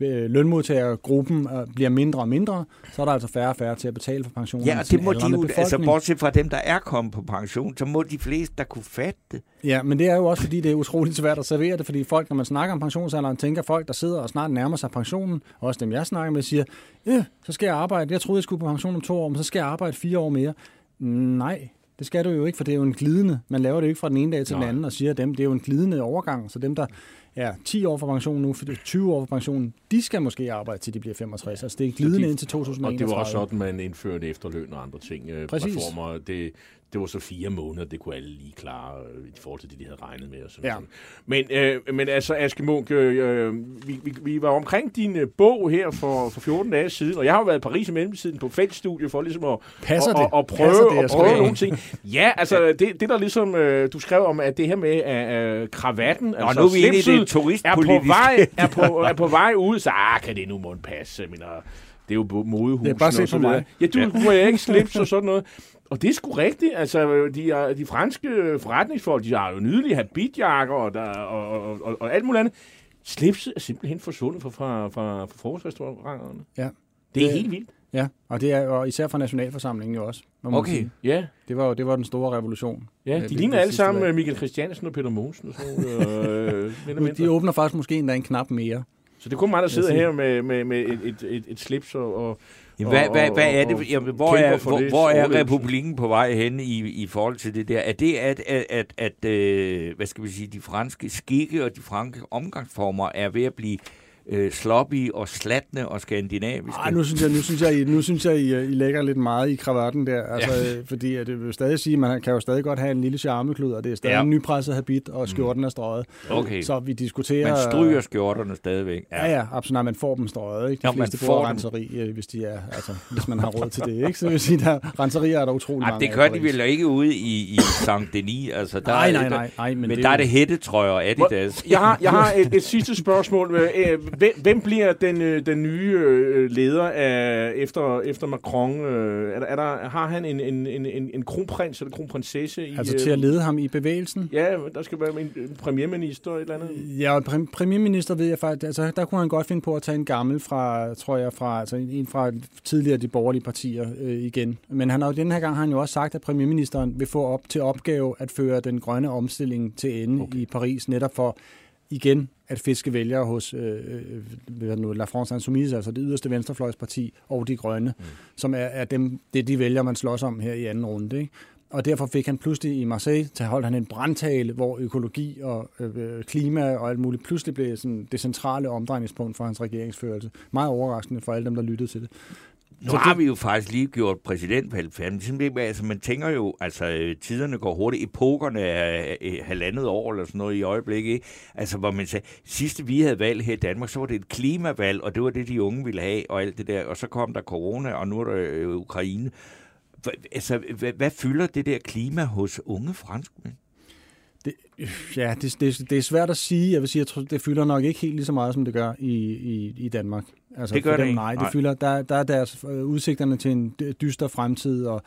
[SPEAKER 9] lønmodtagergruppen øh, bliver mindre og mindre, så er der altså færre og færre til at betale for pensionen.
[SPEAKER 4] Ja, og det må de jo, altså bortset fra dem, der er kommet på pension, så må de fleste, der kunne fatte det.
[SPEAKER 9] Ja, men det er jo også, fordi det er utroligt svært at servere det, fordi folk, når man snakker om pensionsalderen, tænker folk, der sidder og snart nærmer sig pensionen, og også dem, jeg snakker med, siger, ja, så skal jeg arbejde. Jeg troede, jeg skulle på pension om to år, men så skal jeg arbejde fire år mere. Nej, det skal du jo ikke, for det er jo en glidende. Man laver det jo ikke fra den ene dag til den
[SPEAKER 3] Nej.
[SPEAKER 9] anden og siger, dem, det er jo en glidende overgang. Så dem, der er 10 år for pension nu, 20 år for pension, de skal måske arbejde til de bliver 65. Altså det er glidende indtil
[SPEAKER 3] Og
[SPEAKER 9] 2031.
[SPEAKER 3] det var også sådan, man indførte efterløn og andre ting. øh,
[SPEAKER 9] Præcis.
[SPEAKER 3] Reformer. Det, det var så fire måneder, det kunne alle lige klare øh, i forhold til det, de havde regnet med. Og sådan
[SPEAKER 9] Ja.
[SPEAKER 3] noget. Men, øh, men altså, Aske Munk, øh, vi, vi, vi var omkring din øh, bog her for, for 14 dage siden, og jeg har jo været i Paris i mellemtiden på feltstudie for ligesom at,
[SPEAKER 9] Passer
[SPEAKER 3] at,
[SPEAKER 9] det?
[SPEAKER 3] at, at prøve,
[SPEAKER 9] Passer det,
[SPEAKER 3] at
[SPEAKER 9] jeg
[SPEAKER 3] prøve nogle ting. Ja, altså, det, det der ligesom, øh, du skrev om, at det her med øh, kravatten,
[SPEAKER 4] Og
[SPEAKER 3] altså
[SPEAKER 4] nu er vi inde i det
[SPEAKER 3] slipset, er på vej, er på, *laughs* er på vej ud, så ah, kan det nu må passe. Mener, det er jo modehusene
[SPEAKER 9] bare
[SPEAKER 3] og så
[SPEAKER 9] på mig.
[SPEAKER 3] videre. Ja, du må jeg ikke slips og sådan noget. Og det er sgu rigtigt. Altså, de, er, de franske forretningsfolk, de har jo nydelige habitjakker og, der, og, og, og, og alt muligt andet. Slipset er simpelthen forsvundet fra, fra, fra, fra forårsrestauranterne.
[SPEAKER 9] Ja.
[SPEAKER 3] Det er
[SPEAKER 9] Det-
[SPEAKER 3] helt vildt.
[SPEAKER 9] Ja, og det er og især fra Nationalforsamlingen jo også. må man
[SPEAKER 4] Okay.
[SPEAKER 9] sige.
[SPEAKER 3] Ja,
[SPEAKER 9] Det var jo det var den store revolution.
[SPEAKER 3] ja
[SPEAKER 9] Øh,
[SPEAKER 3] de
[SPEAKER 9] det-
[SPEAKER 3] ligner alle sammen
[SPEAKER 9] valg.
[SPEAKER 3] øh, Michael Christiansen og Peter Mogensen og sådan. Øh, *laughs*
[SPEAKER 9] de åbner faktisk måske endda en knap mere.
[SPEAKER 3] så det er kun mig, der sidder her med, med, med et, et, et, et slips og... og
[SPEAKER 4] Jamen, hvad,
[SPEAKER 3] og-
[SPEAKER 4] hvad, hvad er det? Jamen, hvor er, hvor, hvor er republikken på vej hen i, i forhold til det der? Er det, at, at, at, at øh, hvad skal vi sige, de franske skikke og de franske omgangsformer er ved at blive øh, sloppy og slatne og skandinaviske?
[SPEAKER 9] Ej, nu synes jeg, nu synes jeg, I, nu synes jeg, I, I lægger lidt meget i kravatten der. Altså, ja. Fordi at det vil jo stadig sige, at man kan jo stadig godt have en lille charmeklud, og det er stadig
[SPEAKER 4] Ja.
[SPEAKER 9] ja. en nypresset habit, og skjorten er strøget.
[SPEAKER 4] Okay,
[SPEAKER 9] Så vi diskuterer...
[SPEAKER 4] man stryger skjorterne stadigvæk.
[SPEAKER 9] Ja, ja, absolut. Nej, man får dem strøget. Ikke? De
[SPEAKER 4] Ja,
[SPEAKER 9] ja,
[SPEAKER 4] man
[SPEAKER 9] fleste
[SPEAKER 4] får
[SPEAKER 9] renseri, øh, hvis, de er, altså, hvis man har råd til det. Ikke? Så vil sige, der renserier er der utrolig
[SPEAKER 4] Ej,
[SPEAKER 9] mange
[SPEAKER 4] det
[SPEAKER 9] af
[SPEAKER 4] gør de vel ikke ude i, i Saint-Denis. Altså, der,
[SPEAKER 9] Nej,
[SPEAKER 4] er-
[SPEAKER 9] nej, nej. nej men,
[SPEAKER 4] Men,
[SPEAKER 9] det,
[SPEAKER 4] der er det hættetrøjer Adidas.
[SPEAKER 3] Jeg har, jeg har et, et sidste spørgsmål. *laughs* Øh, Hvem, hvem bliver den, øh, den nye øh, leder af, efter, efter Macron? Øh, Er der, er der, har han en, en, en, en, en kronprins eller kronprinsesse? I,
[SPEAKER 9] Altså til at lede ham i bevægelsen?
[SPEAKER 3] Ja, der skal være en, en premierminister eller et eller andet.
[SPEAKER 9] Ja, og præ- premierminister ved jeg faktisk, altså der kunne han godt finde på at tage en gammel fra, tror jeg, fra, altså en- en fra tidligere de borgerlige partier øh, igen. Men han har jo den her gang har han jo også sagt, at premierministeren vil få op til opgave at føre den grønne omstilling til ende okay. i Paris, netop for igen at fiske vælgere hos øh, øh, nu, La France Insoumise, altså det yderste venstrefløjsparti, og de grønne, mm. som er, er dem, det er de vælgere, man slås om her i anden runde. Ikke? Og derfor fik han pludselig i Marseille, til holdt han en brandtale, hvor økologi og øh, klima og alt muligt pludselig blev sådan det centrale omdrejningspunkt for hans regeringsførelse. Meget overraskende for alle dem, der lyttede til det.
[SPEAKER 4] Nu har vi jo faktisk lige gjort præsidentvalg færdigt. Altså, man tænker jo, altså øh, tiderne går hurtigt. Epokerne er øh, halvandet år eller sådan noget i øjeblikket. Ikke? Altså, hvor man sagde, sidste vi havde valg her i Danmark, så var det et klimavalg, og det var det, de unge ville have, og alt det der. Og så kom der corona, og nu er der øh, Ukraine. Altså, hvad, hvad fylder det der klima hos unge franskmænd?
[SPEAKER 9] Det, ja, det, det, det er svært at sige. Jeg vil sige, jeg tror, det fylder nok ikke helt lige så meget, som det gør i, i, i Danmark. Altså,
[SPEAKER 4] Det gør det
[SPEAKER 9] dem,
[SPEAKER 4] ikke.
[SPEAKER 9] Nej, det fylder, der, der er deres øh, udsigterne til en dy- dyster fremtid, og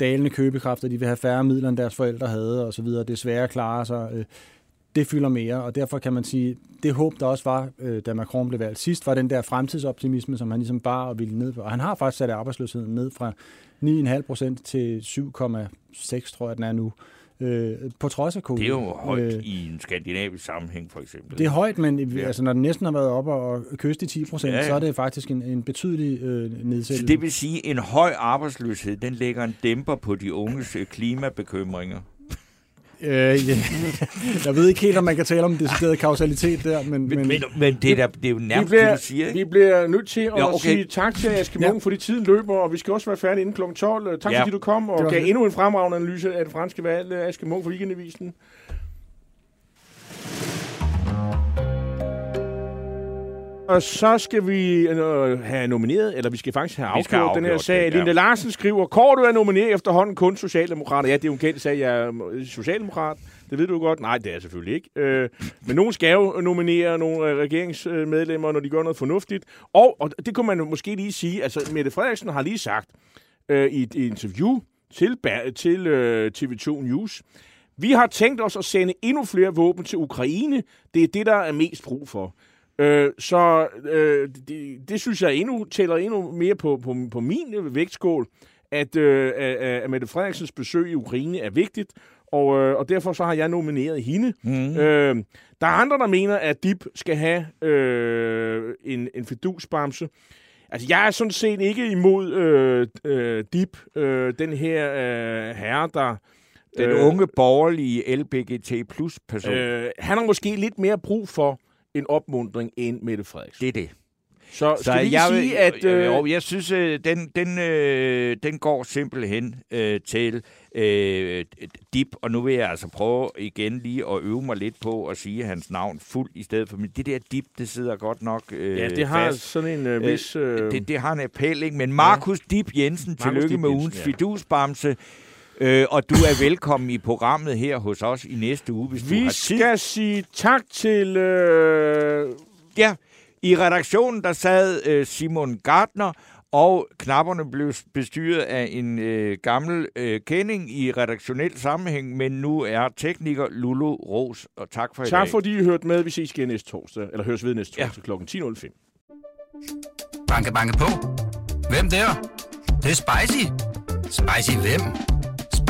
[SPEAKER 9] dalende købekraft, og de vil have færre midler, end deres forældre havde, og så videre. Det er svære at klare sig. Øh, det fylder mere, og derfor kan man sige, det håb, der også var, øh, da Macron blev valgt sidst, var den der fremtidsoptimisme, som han ligesom bare og ville ned på. Og han har faktisk sat arbejdsløsheden ned fra 9,5 procent til 7,6, tror jeg, den er nu. Øh, på trods af covid.
[SPEAKER 4] Det er jo højt øh, i en skandinavisk sammenhæng, for eksempel.
[SPEAKER 9] Det er højt, men ja. altså, når den næsten har været oppe og kyste i 10 procent, ja, ja. så er det faktisk en, en betydelig øh, nedsættelse.
[SPEAKER 4] Så det vil sige, at en høj arbejdsløshed, den lægger en dæmper på de unges øh, klimabekymringer.
[SPEAKER 9] Øh, ja. *laughs* Jeg ved ikke helt, om man kan tale om decideret kausalitet der, men...
[SPEAKER 4] Men, men, men det, er da, det er jo nærmest
[SPEAKER 3] bliver,
[SPEAKER 4] det, du siger, ikke?
[SPEAKER 3] Vi bliver nødt til at
[SPEAKER 4] Ja, okay.
[SPEAKER 3] sige tak til Aske Munk,
[SPEAKER 9] Ja.
[SPEAKER 3] fordi tiden løber, og vi skal også være færdige inden kl. 12. Tak
[SPEAKER 4] Ja.
[SPEAKER 3] fordi du kom
[SPEAKER 9] Det
[SPEAKER 3] og gav
[SPEAKER 9] fedt.
[SPEAKER 3] endnu en fremragende analyse af det franske valg, Aske Munk for Weekendavisen. Og så skal vi øh, have nomineret, eller vi skal faktisk have afgjort
[SPEAKER 4] have
[SPEAKER 3] den her
[SPEAKER 4] afgjort
[SPEAKER 3] sag.
[SPEAKER 4] det, ja.
[SPEAKER 3] Linda Larsen skriver, Kort du er nomineret efterhånden kun Socialdemokrater. Ja, det er jo en kendt sag, jeg er øh, Socialdemokrat. Det ved du godt. Nej, det er jeg selvfølgelig ikke. Øh, men nogen skal jo nominere nogle øh, regeringsmedlemmer, når de gør noget fornuftigt. Og, og det kunne man måske lige sige, altså Mette Frederiksen har lige sagt øh, i et interview til, til øh, TV2 News, vi har tænkt os at sende endnu flere våben til Ukraine. Det er det, der er mest brug for. Øh, så øh, det, det synes jeg endnu tæller endnu mere på, på, på min øh, vægtskål, at, øh, at, at Mette Frederiksens besøg i Ukraine er vigtigt, og, øh, og derfor så har jeg nomineret hende.
[SPEAKER 4] Mm.
[SPEAKER 3] Øh, der er andre, der mener, at DIP skal have øh, en, en fedusbamse. Altså, jeg er sådan set ikke imod øh, øh, DIP, øh, den her øh, herre, der...
[SPEAKER 4] Den
[SPEAKER 3] øh,
[SPEAKER 4] unge borgerlige LBGT plus person.
[SPEAKER 3] Øh, han har måske lidt mere brug for en opmundring end Mette Frederiksen.
[SPEAKER 4] det er det.
[SPEAKER 3] Så skal vi ikke
[SPEAKER 4] jeg,
[SPEAKER 3] sige, at... Øh,
[SPEAKER 4] jo, jeg synes, øh, den, den, øh, den går simpelthen øh, til øh, dip, og nu vil jeg altså prøve igen lige at øve mig lidt på at sige hans navn fuldt i stedet for, men det der dip, det sidder godt nok øh,
[SPEAKER 3] ja, det har
[SPEAKER 4] fast.
[SPEAKER 3] sådan en øh, vis... Øh,
[SPEAKER 4] Det, det har en appel, ikke? Men Markus ja. Dip Jensen,
[SPEAKER 3] Markus
[SPEAKER 4] tillykke
[SPEAKER 3] Dip
[SPEAKER 4] med
[SPEAKER 3] Jensen,
[SPEAKER 4] ugens
[SPEAKER 3] ja.
[SPEAKER 4] fidusbamse. Øh, og du er velkommen i programmet her hos os i næste uge, hvis du
[SPEAKER 3] vi
[SPEAKER 4] har tid.
[SPEAKER 3] skal sige tak til... Øh,
[SPEAKER 4] Ja, i redaktionen der sad øh, Simon Gardner, og knapperne blev bestyret af en øh, gammel øh, kending i redaktionel sammenhæng, men nu er tekniker Lulu Ros, og tak for i
[SPEAKER 3] tak
[SPEAKER 4] dag.
[SPEAKER 3] fordi I hørte med. Vi ses igen næste torsdag, eller høres ved næste
[SPEAKER 4] Ja.
[SPEAKER 3] torsdag kl. 10.05.
[SPEAKER 1] Banke, banke på. Hvem der? Det, er spicy. Spicy hvem?